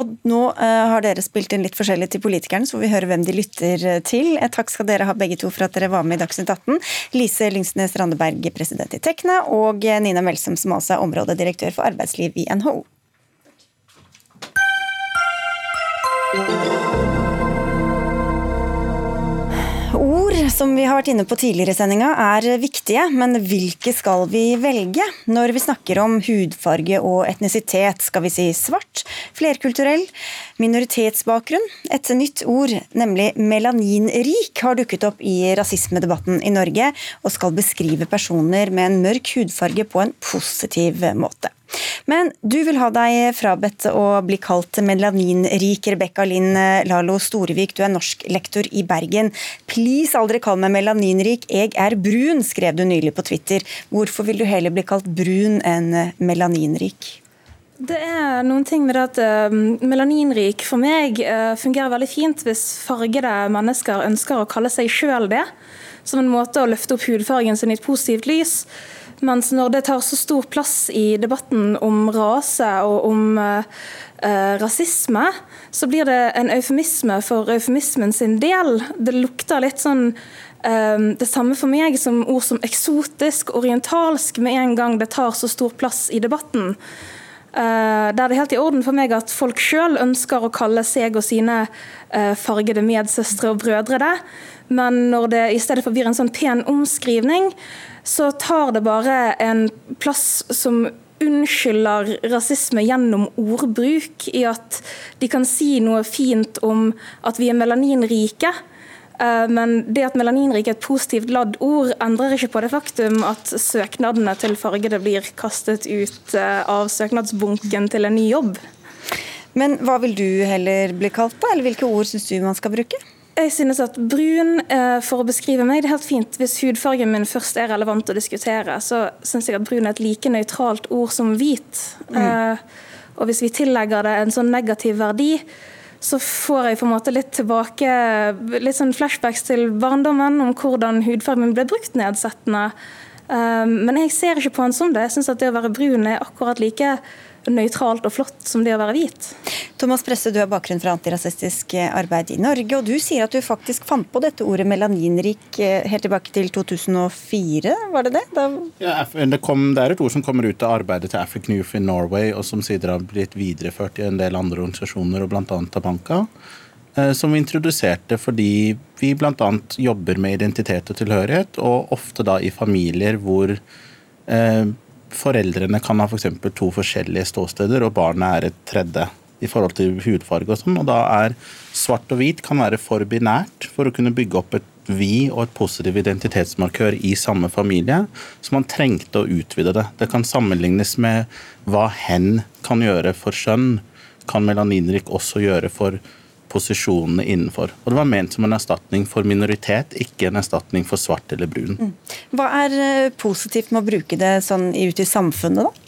Og nå uh, har dere spilt inn litt forskjellig til politikerne, så får vi høre hvem de lytter til. Takk skal dere ha begge to for at dere var med i Dagsnytt 18. Lise Lyngsnes Randeberg, president i Tekna, og Nina Melsom, som altså er områdedirektør for arbeidsliv i NHO. Ord som vi har vært inne på tidligere i sendinga er viktige, men hvilke skal vi velge? Når vi snakker om hudfarge og etnisitet, skal vi si svart, flerkulturell, minoritetsbakgrunn? Et nytt ord, nemlig melaninrik, har dukket opp i rasismedebatten i Norge, og skal beskrive personer med en mørk hudfarge på en positiv måte. Men du vil ha deg frabedt å bli kalt melaninrik. Rebekka Linn Lalo Storevik, du er norsklektor i Bergen. Please, aldri kall meg melaninrik, jeg er brun, skrev du nylig på Twitter. Hvorfor vil du heller bli kalt brun enn melaninrik? Det er noen ting med det at uh, melaninrik for meg fungerer veldig fint hvis fargede mennesker ønsker å kalle seg sjøl det, som en måte å løfte opp hudfargen sin i et positivt lys. Mens når det tar så stor plass i debatten om rase og om eh, rasisme, så blir det en eufemisme for eufemismen sin del. Det lukter litt sånn det samme for meg som ord som eksotisk, orientalsk, med en gang det tar så stor plass i debatten. Uh, der det er helt i orden for meg at folk sjøl ønsker å kalle seg og sine uh, fargede medsøstre og brødre det, men når det i stedet for blir en sånn pen omskrivning, så tar det bare en plass som unnskylder rasisme gjennom ordbruk, i at de kan si noe fint om at vi er melaninrike, Eh, men det at melaninrik er et positivt ladd ord, endrer ikke på det faktum at søknadene til fargede blir kastet ut eh, av søknadsbunken til en ny jobb. Men hva vil du heller bli kalt, da? Eller hvilke ord syns du man skal bruke? Jeg synes at brun, eh, for å beskrive meg, det er helt fint. Hvis hudfargen min først er relevant å diskutere, så syns jeg at brun er et like nøytralt ord som hvit. Mm. Og hvis vi tillegger det en sånn negativ verdi, så får jeg på en måte litt tilbake litt sånn flashbacks til barndommen om hvordan hudfargen ble brukt nedsettende. Um, men jeg ser ikke på han som det. Jeg syns at det å være brun er akkurat like nøytralt og flott som det å være hvit. Thomas Presse, du har bakgrunn fra antirasistisk arbeid i Norge, og du sier at du faktisk fant på dette ordet melaninrik eh, helt tilbake til 2004, var det det? Da... Ja, det, kom, det, er et ord som kommer ut av arbeidet til African Youth in Norway, og som siden har blitt videreført i en del andre organisasjoner, og bl.a. Tabanka. Eh, som vi introduserte fordi vi bl.a. jobber med identitet og tilhørighet, og ofte da i familier hvor eh, foreldrene kan ha f.eks. For to forskjellige ståsteder, og barnet er et tredje i forhold til hudfarge og sånn. Og da er svart og hvit kan være for binært for å kunne bygge opp et vi og et positiv identitetsmarkør i samme familie, så man trengte å utvide det. Det kan sammenlignes med hva hen kan gjøre for skjønn, kan melaninrik også gjøre for posisjonene innenfor. Og Det var ment som en erstatning for minoritet, ikke en erstatning for svart eller brun. Mm. Hva er eh, positivt med å bruke det sånn ute i samfunnet, da?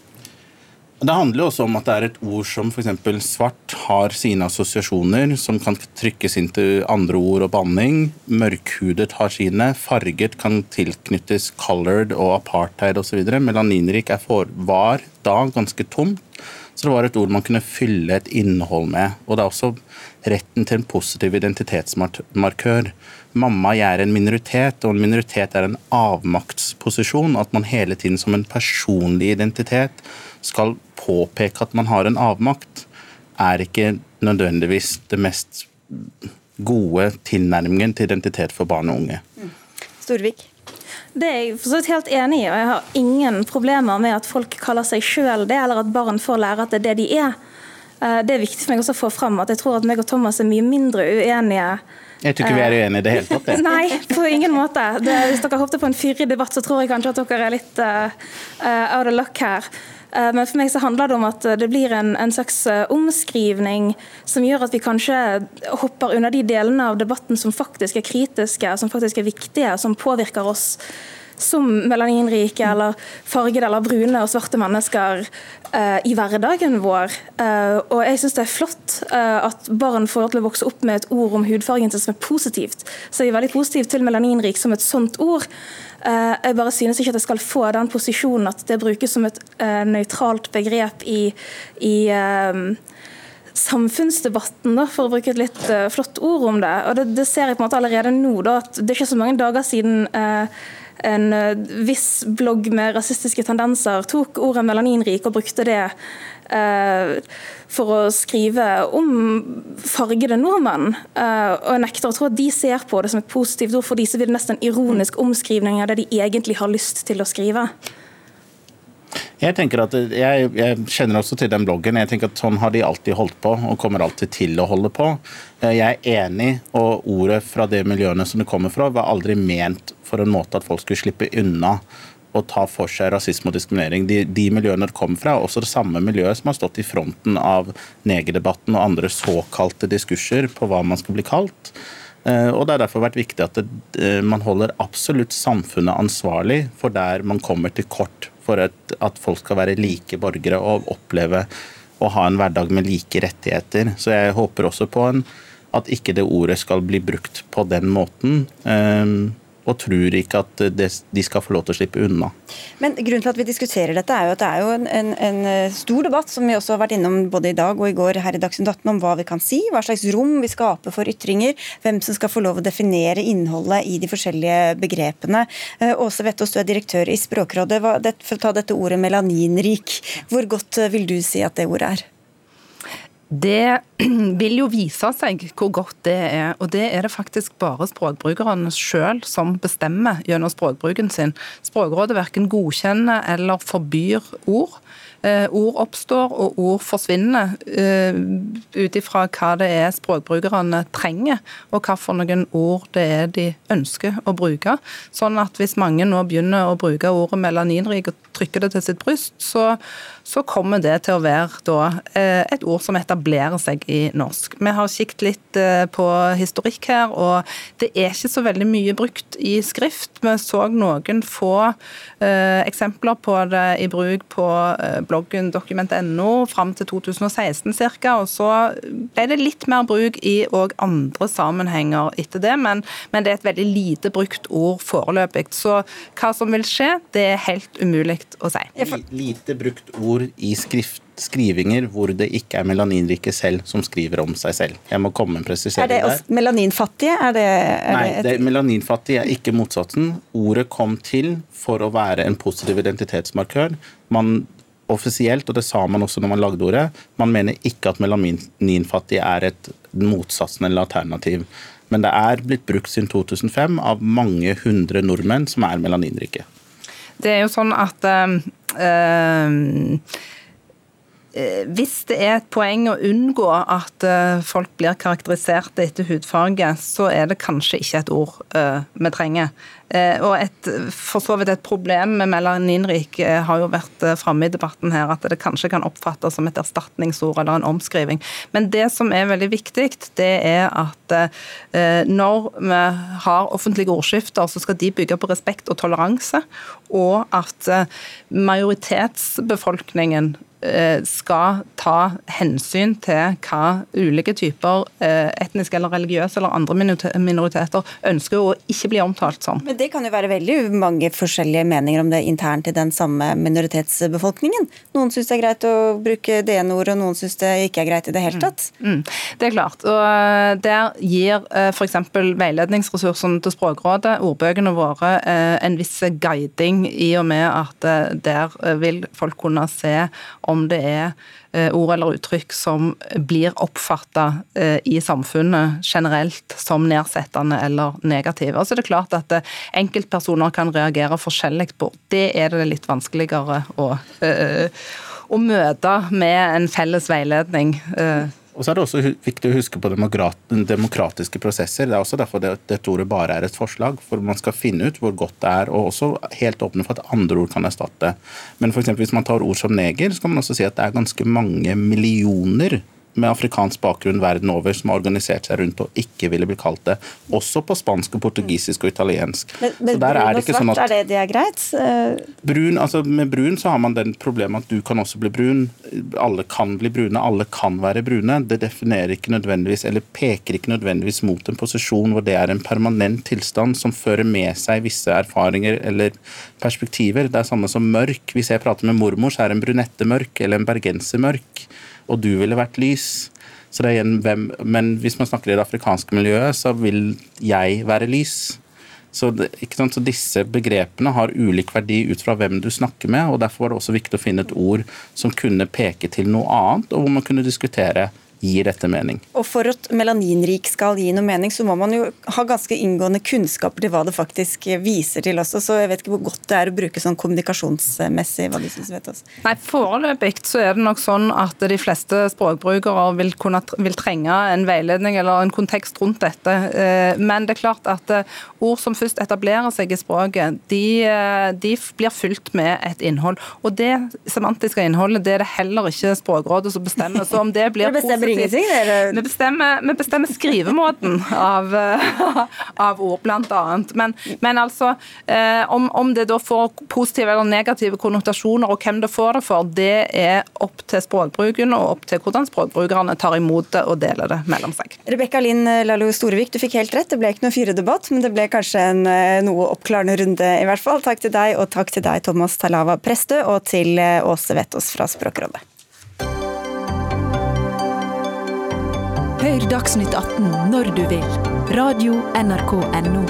Det handler også om at det er et ord som f.eks. svart har sine assosiasjoner, som kan trykkes inn til andre ord og banning. Mørkhudet har sine. Farget kan tilknyttes colored og apartheid osv. Melaninrik for, var da ganske tomt. Så det var et ord man kunne fylle et innhold med. Og det er også retten til en positiv identitetsmarkør. Mamma, jeg er en minoritet, og en minoritet er en avmaktsposisjon. At man hele tiden som en personlig identitet skal påpeke at man har en avmakt, er ikke nødvendigvis det mest gode tilnærmingen til identitet for barn og unge. Storvik? Det er jeg for så vidt helt enig i, og jeg har ingen problemer med at folk kaller seg sjøl det, eller at barn får lære at det er det de er. Eh, det er viktig for meg å få fram at jeg tror at meg og Thomas er mye mindre uenige. Jeg tror ikke vi er uenige i det hele tatt. Det. Nei, på ingen måte. Det, hvis dere håpte på en fyrig debatt, så tror jeg kanskje at dere er litt uh, out of luck her. Uh, men for meg så handler det om at det blir en, en slags uh, omskrivning som gjør at vi kanskje hopper under de delene av debatten som faktisk er kritiske, som faktisk er viktige, som påvirker oss som melaninrike eller fargede eller brune og svarte mennesker uh, i hverdagen vår. Uh, og jeg syns det er flott uh, at barn får lov til å vokse opp med et ord om hudfargen som er positivt. Så jeg er veldig positiv til melaninrik som et sånt ord. Jeg bare synes ikke at jeg skal få den posisjonen at det brukes som et nøytralt begrep i, i samfunnsdebatten, da, for å bruke et litt uh, flott ord om det. Og det, det, ser jeg på en måte allerede nå, da, at det er ikke så mange dager siden uh, en eh, viss blogg med rasistiske tendenser tok ordet melaninrik og brukte det eh, for å skrive om fargede nordmenn. Eh, og jeg nekter å tro at de ser på det som et positivt ord, for de så blir det nesten en ironisk omskrivning av det de egentlig har lyst til å skrive. Jeg tenker at jeg, jeg, kjenner også til den bloggen. Jeg tenker at Sånn har de alltid holdt på, og kommer alltid til å holde på. Eh, jeg er enig, og ordet fra de miljøene som det kommer fra, var aldri ment for en måte at folk skulle slippe unna å ta for seg rasisme og diskriminering. De, de miljøene det kommer fra, er også det samme miljøet som har stått i fronten av negerdebatten og andre såkalte diskurser på hva man skal bli kalt. Eh, og Det har derfor vært viktig at det, eh, man holder absolutt samfunnet ansvarlig for der man kommer til kort for at, at folk skal være like borgere og oppleve å ha en hverdag med like rettigheter. Så jeg håper også på en, at ikke det ordet skal bli brukt på den måten. Um, og tror ikke at de skal få lov til å slippe unna. Men Grunnen til at vi diskuterer dette, er jo at det er jo en, en, en eh, stor debatt som vi også har vært innom både i dag og i går her i Dagsnytt 18 om hva vi kan si, hva slags rom vi skaper for ytringer, hvem som skal få lov å definere innholdet i de forskjellige begrepene. Eh, Åse Vettås, du er direktør i Språkrådet. For å ta dette ordet melaninrik, hvor godt eh, vil du si at det ordet er? Det vil jo vise seg hvor godt det er, og det er det faktisk bare språkbrukerne sjøl som bestemmer gjennom språkbruken sin. Språkrådet verken godkjenner eller forbyr ord. Eh, ord oppstår og ord forsvinner eh, ut ifra hva det er språkbrukerne trenger, og hvilke ord det er de ønsker å bruke. Sånn at hvis mange nå begynner å bruke ordet melaninrik og trykker det til sitt bryst, så, så kommer det til å være da, uh, et ord som etablerer seg i norsk. Vi har kikket litt uh, på historikk her, og det er ikke så veldig mye brukt i skrift. Vi så noen få eksempler på det i bruk på bloggen dokument.no fram til 2016 ca. Og så ble det litt mer bruk i òg andre sammenhenger etter det, men, men, det er et veldig lite brukt ord foreløpig. Så hva som vil skje, det er helt umulig å si. Lite brukt ord i skrift skrivinger hvor det ikke er melaninrike selv som skriver om seg selv. Jeg må komme med en presisering der. Er det melaninfattige? Er det, er Nei, det et... melaninfattig er ikke motsatsen. Ordet kom til for å være en positiv identitetsmarkør. Man offisielt, og det sa man også når man lagde ordet, man mener ikke at melaninfattige er et motsatsen eller alternativ. Men det er blitt brukt siden 2005 av mange hundre nordmenn som er melaninrike. Det er jo sånn at øh, hvis det er et poeng å unngå at folk blir karakterisert etter hudfarge, så er det kanskje ikke et ord vi trenger. Eh, og et, for så vidt et problem med melaninrik eh, har jo vært eh, framme i debatten her, at det kanskje kan oppfattes som et erstatningsord eller en omskriving. Men det som er veldig viktig, det er at når vi har offentlige ordskifter, så skal de bygge på respekt og toleranse, og at majoritetsbefolkningen Eh, skal ta hensyn til hva ulike typer eh, etniske eller religiøse eller andre minoriteter ønsker å ikke bli omtalt som. Men Det kan jo være veldig mange forskjellige meninger om det internt i den samme minoritetsbefolkningen. Noen syns det er greit å bruke det ordet, og noen syns det ikke er greit i det hele mm. tatt. Mm. Mm. Det er klart. og eh, Der gir f.eks. veiledningsressursene til Språkrådet, ordbøkene våre, en viss guiding i og med at der vil folk kunne se om det er eh, ord eller uttrykk som blir oppfatta eh, i samfunnet generelt som nedsettende eller negative. Altså det er klart at eh, enkeltpersoner kan reagere forskjellig på. Det er det litt vanskeligere å, å møte med en felles veiledning. Og så er det også viktig å huske på demokratiske prosesser. Det er også derfor det, dette ordet bare er et forslag. For man skal finne ut hvor godt det er, og også helt åpne for at andre ord kan erstatte. Men for hvis man tar ord som neger, så kan man også si at det er ganske mange millioner med afrikansk bakgrunn verden over som har organisert seg rundt og ikke ville bli kalt det. Også på spansk, portugisisk og italiensk. Men, men brun og svart, sånn er det, det er greit? Brun, altså Med brun så har man den problemet at du kan også bli brun. Alle kan bli brune, alle kan være brune. Det definerer ikke nødvendigvis, eller peker ikke nødvendigvis mot en posisjon hvor det er en permanent tilstand som fører med seg visse erfaringer eller perspektiver. Det er samme som mørk. Hvis jeg prater med mormor, så er en brunette mørk, eller en bergenser mørk og du ville vært lys. Så det er igjen hvem, men hvis man snakker i det afrikanske miljøet, så vil jeg være lys. Så, det, så, disse begrepene har ulik verdi ut fra hvem du snakker med, og derfor var det også viktig å finne et ord som kunne peke til noe annet, og hvor man kunne diskutere gir dette mening. Og For at melaninrik skal gi noe mening, så må man jo ha ganske inngående kunnskaper til hva det faktisk viser til også. Så jeg vet ikke hvor godt det er å bruke sånn kommunikasjonsmessig. hva du synes, vet også. Nei, Foreløpig så er det nok sånn at de fleste språkbrukere vil, kunne, vil trenge en veiledning eller en kontekst rundt dette. Eh, men det er klart at eh, ord som først etablerer seg i språket, de, eh, de blir fylt med et innhold. Og det semantiske innholdet det er det heller ikke Språkrådet som bestemmer. Så om det blir det ingenting, det Vi bestemmer, vi bestemmer skrivemåten av, av ord, annet. Men, men altså, eh, om, om, det da får positive eller negative konnotasjoner, og hvem det får det for, det er opp til språkbruken og opp til hvordan språkbrukerne tar imot det og deler det mellom seg. Rebekka Linn Lallo Storevik, du fikk helt rett. Det ble ikke noe fyredebatt, men det ble kanskje en eh, noe oppklarende runde i hvert fall. Takk til deg, og takk til deg, Thomas Talava Prestø, og til eh, Åse Vettos fra Språkrådet. Hør Dagsnytt 18 når du vil. Radio NRK Radio.nrk.no.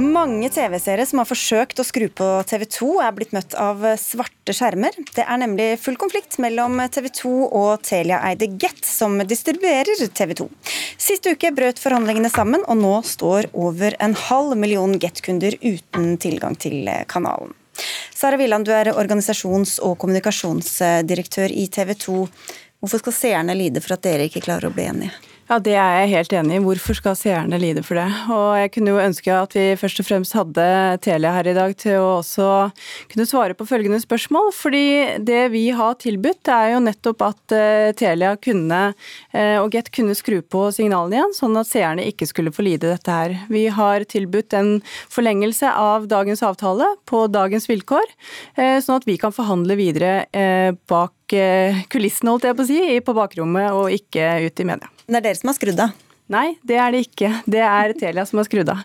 Mange TV-seere som har forsøkt å skru på TV 2, er blitt møtt av svarte skjermer. Det er nemlig full konflikt mellom TV 2 og Telia-eide Get, som distribuerer TV 2. Sist uke brøt forhandlingene sammen, og nå står over en halv million Get-kunder uten tilgang til kanalen. Sara Villand, du er organisasjons- og kommunikasjonsdirektør i TV 2. Hvorfor skal seerne lide for at dere ikke klarer å bli enige? Ja, Det er jeg helt enig i. Hvorfor skal seerne lide for det? Og Jeg kunne jo ønske at vi først og fremst hadde Telia her i dag til å også kunne svare på følgende spørsmål. Fordi det vi har tilbudt, er jo nettopp at eh, Telia kunne, eh, og Get kunne skru på signalene igjen, sånn at seerne ikke skulle få lide dette her. Vi har tilbudt en forlengelse av dagens avtale på dagens vilkår, eh, sånn at vi kan forhandle videre bak kulissene, holdt jeg på å si, på bakrommet og ikke ut i media. Det er dere som har skrudd av? Nei, det er det ikke. Det er Telia som har skrudd av.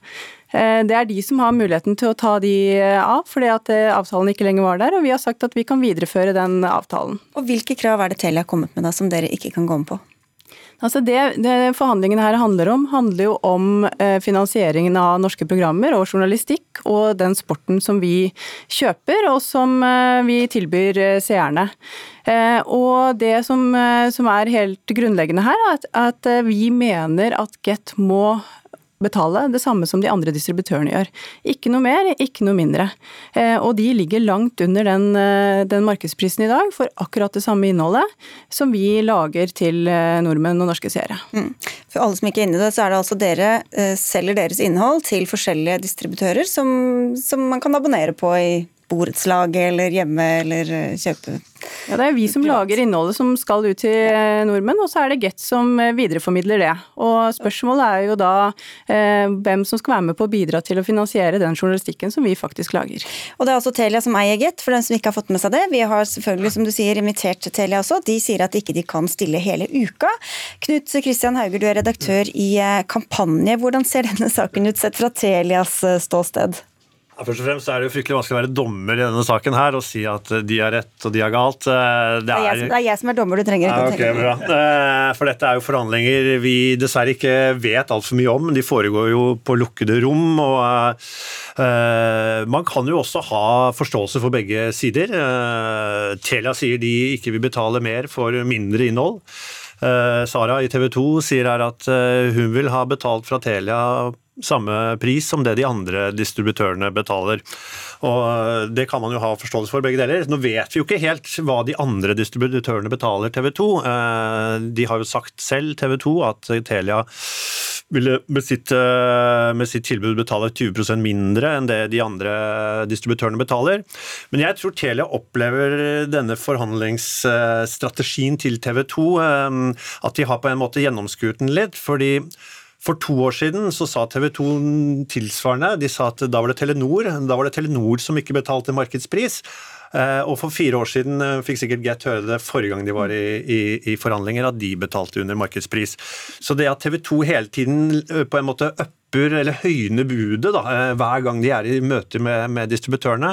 Eh, det er de som har muligheten til å ta de eh, av, fordi at eh, avtalen ikke lenger var der. Og vi har sagt at vi kan videreføre den avtalen. Og Hvilke krav er det Telia har kommet med da, som dere ikke kan gå med på? Altså det, det forhandlingene her handler om, handler jo om finansieringen av norske programmer og journalistikk, og den sporten som vi kjøper, og som vi tilbyr seerne. Eh, og det som, eh, som er helt grunnleggende her, er at, at eh, vi mener at Get må betale det samme som de andre distributørene gjør. Ikke noe mer, ikke noe mindre. Og de ligger langt under den, den, markedsprisen i dag for akkurat det samme innholdet som vi lager til nordmenn og norske seere. Mm. For alle som ikke er inne i det, så er det altså dere selger deres innhold til forskjellige distributører som, som man kan abonnere på i borettslaget eller hjemme eller eh, kjøpe Ja, Det er vi som lager innholdet som skal ut til eh, nordmenn, og så er det Get som eh, videreformidler det. Og Spørsmålet er jo da eh, hvem som skal være med på å bidra til å finansiere den journalistikken som vi faktisk lager. Og Det er altså Telia som eier Get, for den som ikke har fått med seg det. Vi har selvfølgelig, som du sier, invitert Telia også. De sier at ikke de kan stille hele uka. Knut Kristian Hauger, du er redaktør i Kampanje. Hvordan ser denne saken ut sett fra Telias ståsted? Først og fremst er Det jo fryktelig vanskelig å være dommer i denne saken her og si at de har rett og de har galt. Det er, det er, jeg, det er jeg, som er dommer, du trenger ikke å tenke bra. Eh, for dette er jo forhandlinger vi dessverre ikke vet altfor mye om. De foregår jo på lukkede rom. og uh, Man kan jo også ha forståelse for begge sider. Uh, Telia sier de ikke vil betale mer for mindre innhold. Uh, Sara i TV 2 sier her at hun vil ha betalt fra Telia samme pris som det de andre distributørene betaler. Og eh, Det kan man jo ha forståelse for, begge deler. Nå vet vi jo ikke helt hva de andre distributørene betaler TV 2. Eh, de har jo sagt selv, TV 2, at Telia ville med sitt, eh, med sitt tilbud betale 20% mindre enn det de andre distributørene betaler. Men jeg tror Telia opplever denne forhandlingsstrategien til TV 2 at de har på en måte gjennomskuet den litt. fordi for to år siden så sa TV 2 tilsvarende. De sa at da var det Telenor, da var det Telenor som ikke betalte markedspris. Eh, og for fire år siden eh, fikk sikkert Get høre det forrige gang de var i, i, i forhandlinger, at de betalte under markedspris. Så det at TV 2 hele tiden eh, på en måte upper eller høyner budet da, hver gang de er i møte med, med distributørene,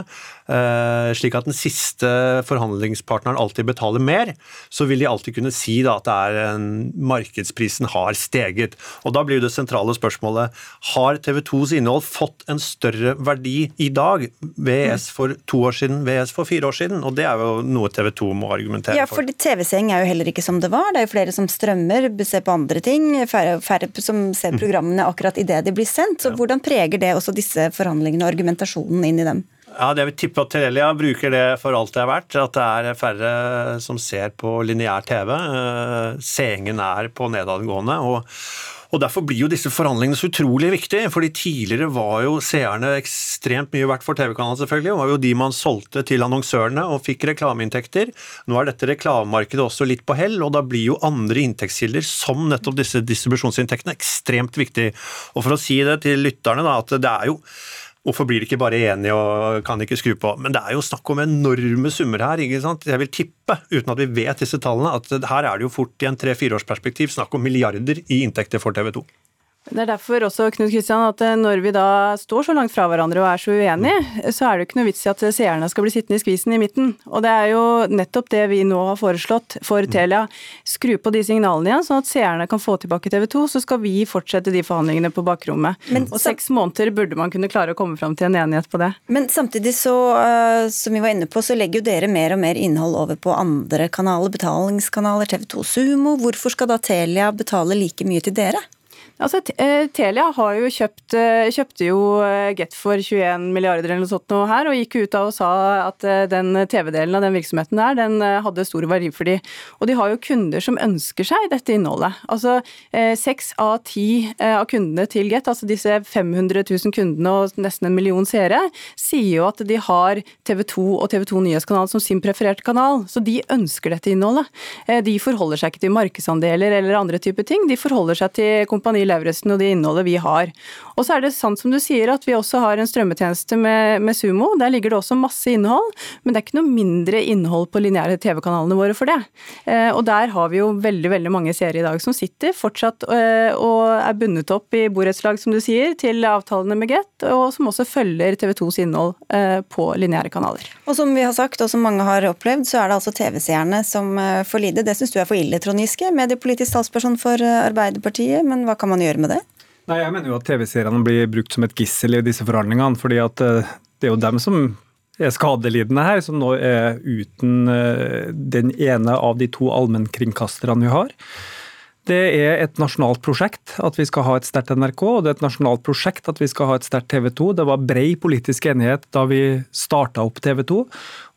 slik at den siste forhandlingspartneren alltid betaler mer, så vil de alltid kunne si da, at en, markedsprisen har steget. Og Da blir det sentrale spørsmålet har TV 2s innhold fått en større verdi i dag, VS for to år siden, VS for fire år siden? Og Det er jo noe TV 2 må argumentere for. Ja, for TV-seing er jo heller ikke som det var. Det er jo flere som strømmer, ser på andre ting. Færre, færre som ser mm. programmene akkurat idet de blir sendt. Så Hvordan preger det også disse forhandlingene og argumentasjonen inn i dem? Ja, det vil tippe at Terelia bruker det for alt det er verdt. At det er færre som ser på lineær TV. Eh, seingen er på nedadgående. og Og Derfor blir jo disse forhandlingene så utrolig viktige. fordi Tidligere var jo seerne ekstremt mye verdt for TV-kanalen, selvfølgelig. Det var jo de man solgte til annonsørene og fikk reklameinntekter. Nå er dette reklamemarkedet også litt på hell, og da blir jo andre inntektskilder, som nettopp disse distribusjonsinntektene, ekstremt viktig. Og For å si det til lytterne, da, at det er jo Hvorfor blir de ikke bare enige og kan ikke skru på? Men det er jo snakk om enorme summer her. ikke sant? Jeg vil tippe, uten at vi vet disse tallene, at her er det jo fort i en tre-fireårsperspektiv snakk om milliarder i inntekter for TV 2. Det er derfor også, Knut Kristian, at eh, når vi da står så langt fra hverandre og er så uenige, så er det jo ikke noe vits i at seerne skal bli sittende i skvisen i midten. Og det er jo nettopp det vi nå har foreslått for Telia. Skru på de signalene igjen, sånn at seerne kan få tilbake TV 2. Så skal vi fortsette de forhandlingene på bakrommet. Men, og seks måneder burde man kunne klare å komme fram til en enighet på det. Men samtidig så, uh, som vi var inne på, så legger jo dere mer og mer innhold over på andre kanaler, betalingskanaler, TV 2 Sumo. Hvorfor skal da Telia betale like mye til dere? Altså, eh, Telia har jo kjøpt, eh, kjøpte jo eh, Get for 21 milliarder eller noe sånt nå her, og gikk ut av og sa at den TV-delen av den virksomheten der, den hadde stor verdi for de. Og de har jo kunder som ønsker seg dette innholdet. Altså seks av ti av kundene til Get, altså disse 500 000 kundene og nesten en million seere, sier jo at de har TV 2 og TV 2 Nyhetskanal som sin prefererte kanal. Så de ønsker dette innholdet. De forholder seg ikke til markedsandeler eller andre typer ting. De forholder seg til Kompani Lauritzen og det innholdet vi har. Og så er det sant som du sier at vi også har en strømmetjeneste med, med Sumo. Der ligger det også masse innhold, men det er ikke noe mindre innhold på lineære TV-kanalene våre for det. Eh, og der har vi jo veldig veldig mange seere i dag som sitter fortsatt eh, og er bundet opp i borettslag, som du sier, til avtalene med Get, og som også følger TV 2s innhold eh, på lineære kanaler. Og som vi har sagt, og som mange har opplevd, så er det altså TV-seerne som får lide. Det syns du er for ille, Trond Giske, mediepolitisk talsperson for Arbeiderpartiet, men hva kan man gjøre med det? Nei, Jeg mener jo at TV-seriene blir brukt som et gissel i disse forhandlingene. fordi at eh, det er jo dem som er skadelidende her, som nå er uten eh, den ene av de to allmennkringkasterne vi har. Det er et nasjonalt prosjekt at vi skal ha et sterkt NRK, og det er et nasjonalt prosjekt at vi skal ha et sterkt TV 2. Det var brei politisk enighet da vi starta opp TV 2,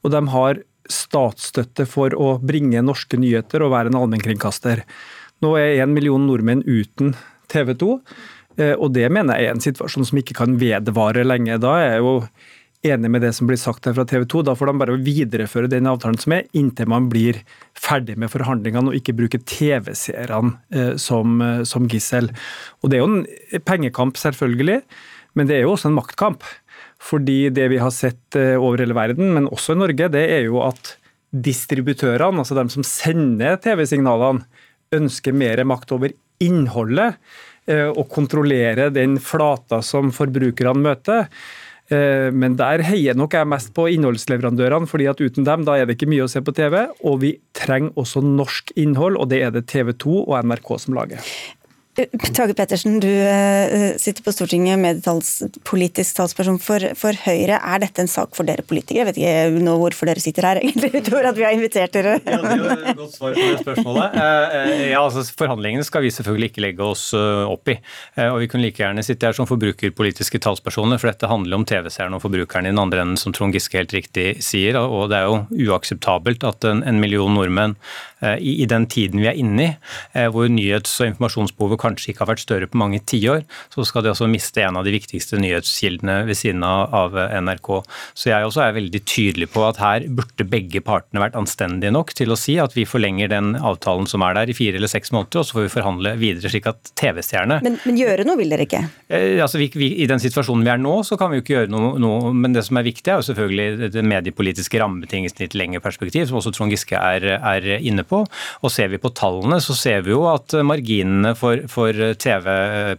og de har statsstøtte for å bringe norske nyheter og være en allmennkringkaster. Nå er en million nordmenn uten TV 2. Eh, og det mener jeg er en situasjon som ikke kan vedvare lenge. Da er jeg jo enig med det som blir sagt her fra TV 2. Da får de bare videreføre den avtalen som er, inntil man blir ferdig med forhandlingene og ikke bruke TV-seerne eh, som, eh, som gissel. Og Det er jo en pengekamp, selvfølgelig, men det er jo også en maktkamp. Fordi det vi har sett over hele verden, men også i Norge, det er jo at distributørene, altså de som sender TV-signalene, ønsker mer makt over innholdet og eh, kontrollere den flata som forbrukerne møter. Eh, men der heier nok jeg mest på innholdsleverandørene, fordi at uten dem da er det ikke mye å se på TV. Og vi trenger også norsk innhold, og det er det TV 2 og NRK som lager. Tage Pettersen, du eh, sitter på Stortinget med politisk talsperson for, for, Høyre. Er dette en sak for dere politikere? Jeg vet ikke nå hvorfor dere sitter her, egentlig, utover at vi har invitert dere. Ja, det er jo et godt svar på det spørsmålet. Eh, ja, altså Forhandlingene skal vi selvfølgelig ikke legge oss eh, opp i. Og vi kunne like gjerne sitte her som forbrukerpolitiske talspersoner, for dette handler om TV-seerne og forbrukerne i den andre enden, som Trond Giske helt riktig sier. Og det er jo uakseptabelt at en, en million nordmenn i, i, den tiden vi er inne i, hvor nyhets- og informasjonsbehovet kanskje ikke har vært større på mange tiår, så skal de også miste en av de viktigste nyhetskildene ved siden av NRK. Så jeg også er veldig tydelig på at her burde begge partene vært anstendige nok til å si at vi forlenger den avtalen som er der i fire eller seks måneder, og så får vi forhandle videre slik at TV-stjerne men, men, gjøre noe vil dere ikke? Eh, altså, vi, vi, I den situasjonen vi er nå, så kan vi jo ikke gjøre noe, noe, men det som er viktig, er jo selvfølgelig det mediepolitiske rammebetingelsene i et lengre perspektiv, som også Trond Giske er, er, inne på. Og ser vi på tallene, så ser vi jo at marginene for, for TV,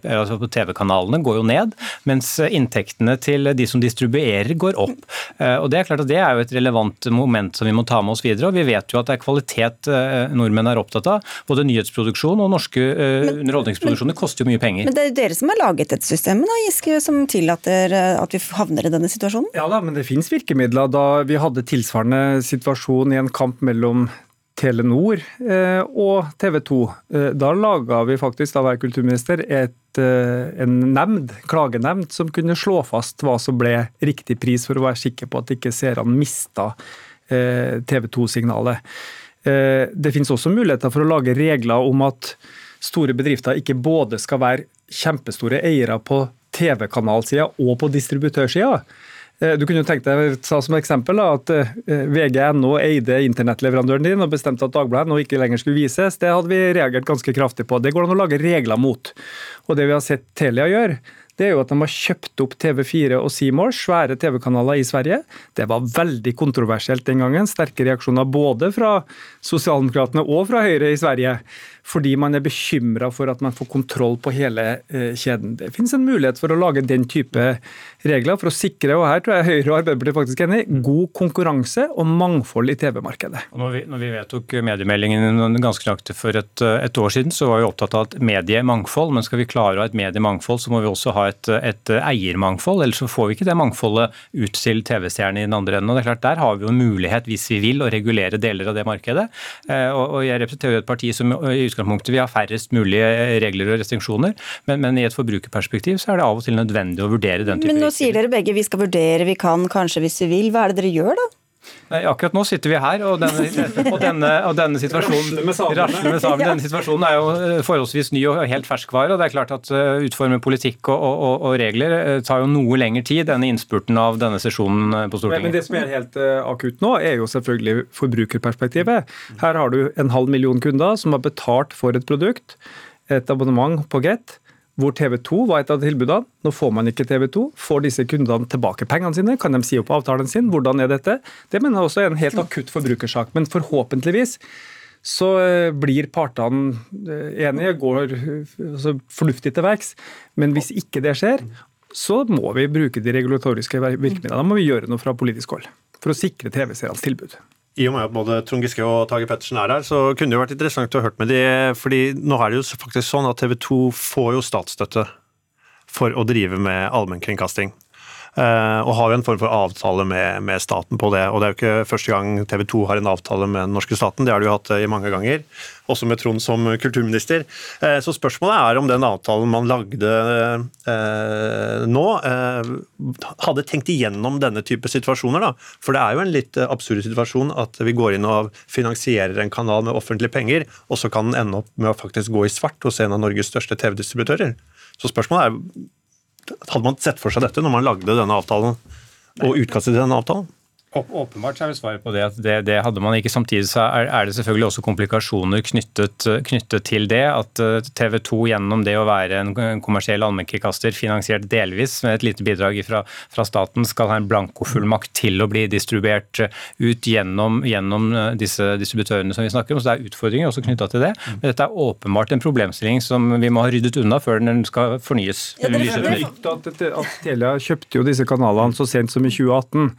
altså TV-kanalene går jo ned, mens inntektene til de som distribuerer går opp. Eh, og Det er klart at det er jo et relevant moment som vi må ta med oss videre. og Vi vet jo at det er kvalitet eh, nordmenn er opptatt av. Både nyhetsproduksjon og norske eh, men, underholdningsproduksjoner koster jo mye penger. Men det er jo dere som har laget dette systemet, da, Giske, som tillater at vi havner i denne situasjonen? Ja da, men det finnes virkemidler. Da vi hadde tilsvarende situasjon i en kamp mellom Telenor eh, og TV 2. Eh, da laga vi faktisk, da jeg kulturminister, et, eh, en nemnd, klagenemnd som kunne slå fast hva som ble riktig pris, for å være sikker på at ikke seerne mista TV 2-signalet. Det finnes også muligheter for å lage regler om at store bedrifter ikke både skal være kjempestore eiere på TV-kanalsida og på distributørsida. Eh, du kunne tenkt deg, ta som eksempel da, at eh, VG.no eide internettleverandøren din og bestemte at Dagbladet nå ikke lenger skulle vises. Det hadde vi reagert ganske kraftig på. Det går an å lage regler mot. Og det vi har sett Telia gjøre, det er jo at de har kjøpt opp TV4 og Seymour, svære TV-kanaler i Sverige. Det var veldig kontroversielt den gangen. Sterke reaksjoner både fra Sosialdemokratene og fra Høyre i Sverige fordi man er bekymra for at man får kontroll på hele eh, kjeden. Det finnes en mulighet for å lage den type regler for å sikre, og her tror jeg Høyre og Arbeiderpartiet faktisk er enig, god konkurranse og mangfold i TV-markedet. Når når vi vedtok mediemeldingen ganske nøyaktig for et, et, år siden, så var vi opptatt av et mediemangfold. Men skal vi klare å ha et mediemangfold, så må vi også ha et, et eiermangfold. Ellers så får vi ikke det mangfoldet ut til TV-stjernene i den andre enden. Og det er klart, Der har vi jo en mulighet, hvis vi vil, å regulere deler av det markedet. Eh, og, jeg representerer et parti som i utgangspunktet vil ha færrest mulige regler og restriksjoner, men, men, i et forbrukerperspektiv så er det av og til nødvendig å vurdere den type Men nå sier dere begge vi skal vurdere, vi kan kanskje hvis vi vil. Hva er det dere gjør da? Nei, akkurat nå sitter vi her, og denne, og denne, og denne situasjonen rasler med sammen. Denne situasjonen er jo eh, forholdsvis ny og helt ferskvare. og det er klart at uh, Utforme politikk og, og, regler uh, tar jo noe lengre tid enn innspurten av denne sesjonen på Stortinget. Men, men Det som er helt akutt nå, er jo selvfølgelig forbrukerperspektivet. Her har du en halv million kunder som har betalt for et produkt, et abonnement på Get hvor TV 2 var et av tilbudene. Nå får man ikke TV 2. Får disse kundene tilbake pengene sine? Kan de si opp avtalen sin? Hvordan er dette? Det mener jeg også er en helt akutt forbrukersak. Men forhåpentligvis så eh, blir partene eh, enige, går altså, fornuftig til verks. Men hvis ikke det skjer, så må vi bruke de regulatoriske virkemidlene. Da må vi gjøre noe fra politisk hold for å sikre TV-seernes tilbud i og med at både Trond Giske og Tage Pettersen er her, så kunne det jo vært interessant å ha hørt med de, fordi nå er det jo faktisk sånn at TV 2 får jo statsstøtte for å drive med allmennkringkasting. Uh, og har jo en form for avtale med, med, staten på det. Og det er jo ikke første gang TV 2 har en avtale med den norske staten, det har de jo hatt i mange ganger. Også med Trond som kulturminister. Uh, så spørsmålet er om den avtalen man lagde nå, hadde tenkt igjennom denne type situasjoner. da. For det er jo en litt absurd situasjon at vi går inn og finansierer en kanal med offentlige penger, og så kan den ende opp med å faktisk gå i svart hos en av Norges største TV-distributører. Så spørsmålet er hadde man sett for seg dette når man lagde denne avtalen og utkastet til denne avtalen? Åpenbart er vel svaret på det at det, det, hadde man ikke. Samtidig så er, er, det selvfølgelig også komplikasjoner knyttet, knyttet til det. At eh, TV 2 gjennom det å være en kommersiell allmennkringkaster, finansiert delvis med et lite bidrag fra, fra, staten, skal ha en blankofullmakt til å bli distribuert ut gjennom, gjennom, eh, disse distributørene som vi snakker om. Så det er utfordringer også knytta til det. Men dette er åpenbart en problemstilling som vi må ha ryddet unna før den skal fornyes. Ja, det er at, at Telia kjøpte jo disse kanalene så sent som i 2018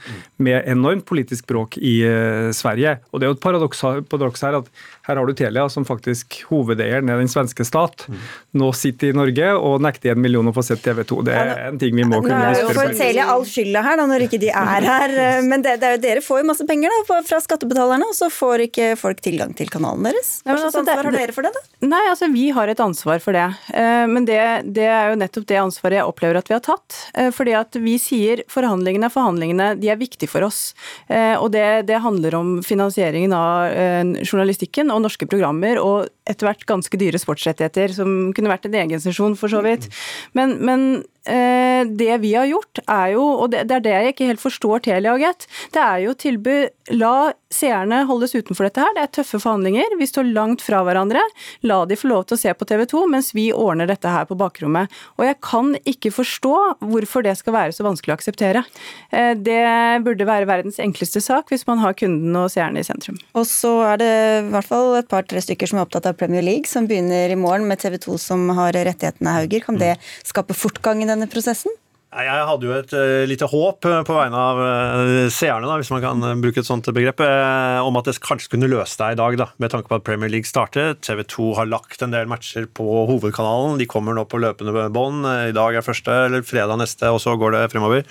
med enorm enormt politisk bråk i uh, Sverige. Og det er jo et paradoks her at her har du Telia, som faktisk hovedeieren er den svenske stat, mm. nå sitter i Norge og nekter en million å få sett TV 2. Det er en ting vi må kunne diskutere. Nå får Telia all skylda her, da, når ikke de er her. Men det, det, dere får jo masse penger da, fra skattebetalerne, og så får ikke folk tilgang til kanalen deres. Hva slags altså, ansvar har dere for det, da? Nei, altså Vi har et ansvar for det. Eh, men det, det er jo nettopp det ansvaret jeg opplever at vi har tatt. Eh, fordi at vi sier forhandlingene, forhandlingene, de er viktige for oss. Eh, og det, det handler om finansieringen av journalistikken og norske programmer, og etter hvert ganske dyre sportsrettigheter, som kunne vært en egen sesjon, for så vidt. Men, men Eh, det vi har gjort, er jo, og det er det jeg ikke helt forstår Telia og Get, det er jo å tilby la seerne holdes utenfor dette her. Det er tøffe forhandlinger. Vi står langt fra hverandre. La de få lov til å se på TV 2 mens vi ordner dette her på bakrommet. Og jeg kan ikke forstå hvorfor det skal være så vanskelig å akseptere. Eh, det burde være verdens enkleste sak hvis man har kunden og seerne i sentrum. Og så er det i hvert fall et par-tre stykker som er opptatt av Premier League, som begynner i morgen med TV 2 som har rettighetene, Hauger. Kan det skape fortgang i denne prosessen? Jeg hadde jo et uh, lite håp eh, på vegne av uh, seerne, da, hvis man kan uh, bruke et sånt begrep, om at det kanskje kunne løse deg i dag, da, med tanke på at Premier League startet. TV 2 har lagt en del matcher på hovedkanalen. De kommer nå på løpende bånd. I dag er første, eller fredag neste, og så går det fremover.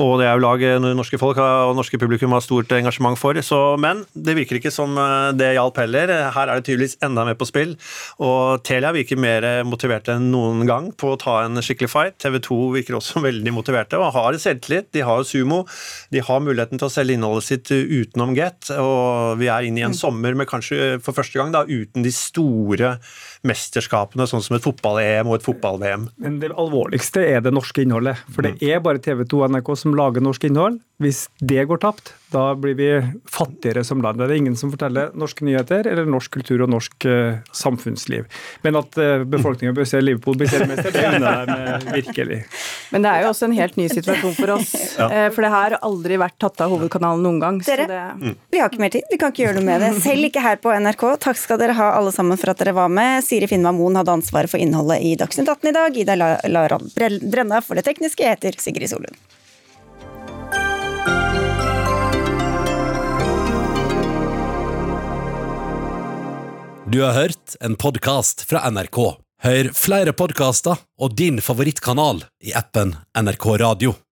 Og det er jo lag norske folk og norske publikum har stort engasjement for. Så, men det virker ikke som det hjalp heller. Her er det tydeligvis enda mer på spill. Og Telia virker mer motivert enn noen gang på å ta en skikkelig fight. TV 2 virker også veldig veldig motiverte og har selvtillit. De har sumo, de har muligheten til å selge innholdet sitt utenom Get, og vi er inne i en mm. sommer med kanskje for første gang da, uten de store mesterskapene, sånn som et fotball-EM og et fotball-VM. Men det alvorligste er det norske innholdet. For det mm. er bare TV 2 og NRK som lager norsk innhold. Hvis det går tapt, da blir vi fattigere som land. Det er ingen som forteller norske nyheter eller norsk kultur og norsk uh, samfunnsliv. Men at uh, befolkningen bør se Liverpool bli seriemester, det unner jeg meg virkelig. Men det er jo også en helt ny situasjon for oss. ja. uh, for det har aldri vært tatt av hovedkanalen noen gang. Dere, det... mm. vi har ikke mer tid. Vi kan ikke gjøre noe med det. Selv ikke her på NRK. Takk skal dere ha alle sammen for at dere var med. Siri Finnma Moen hadde ansvaret for innholdet i Dagsnytt 18 i dag. Ida Lara Brenna for det tekniske. Heter Sigrid Solund. Du har hørt en podkast fra NRK. Hør flere podkaster og din favorittkanal i appen NRK Radio.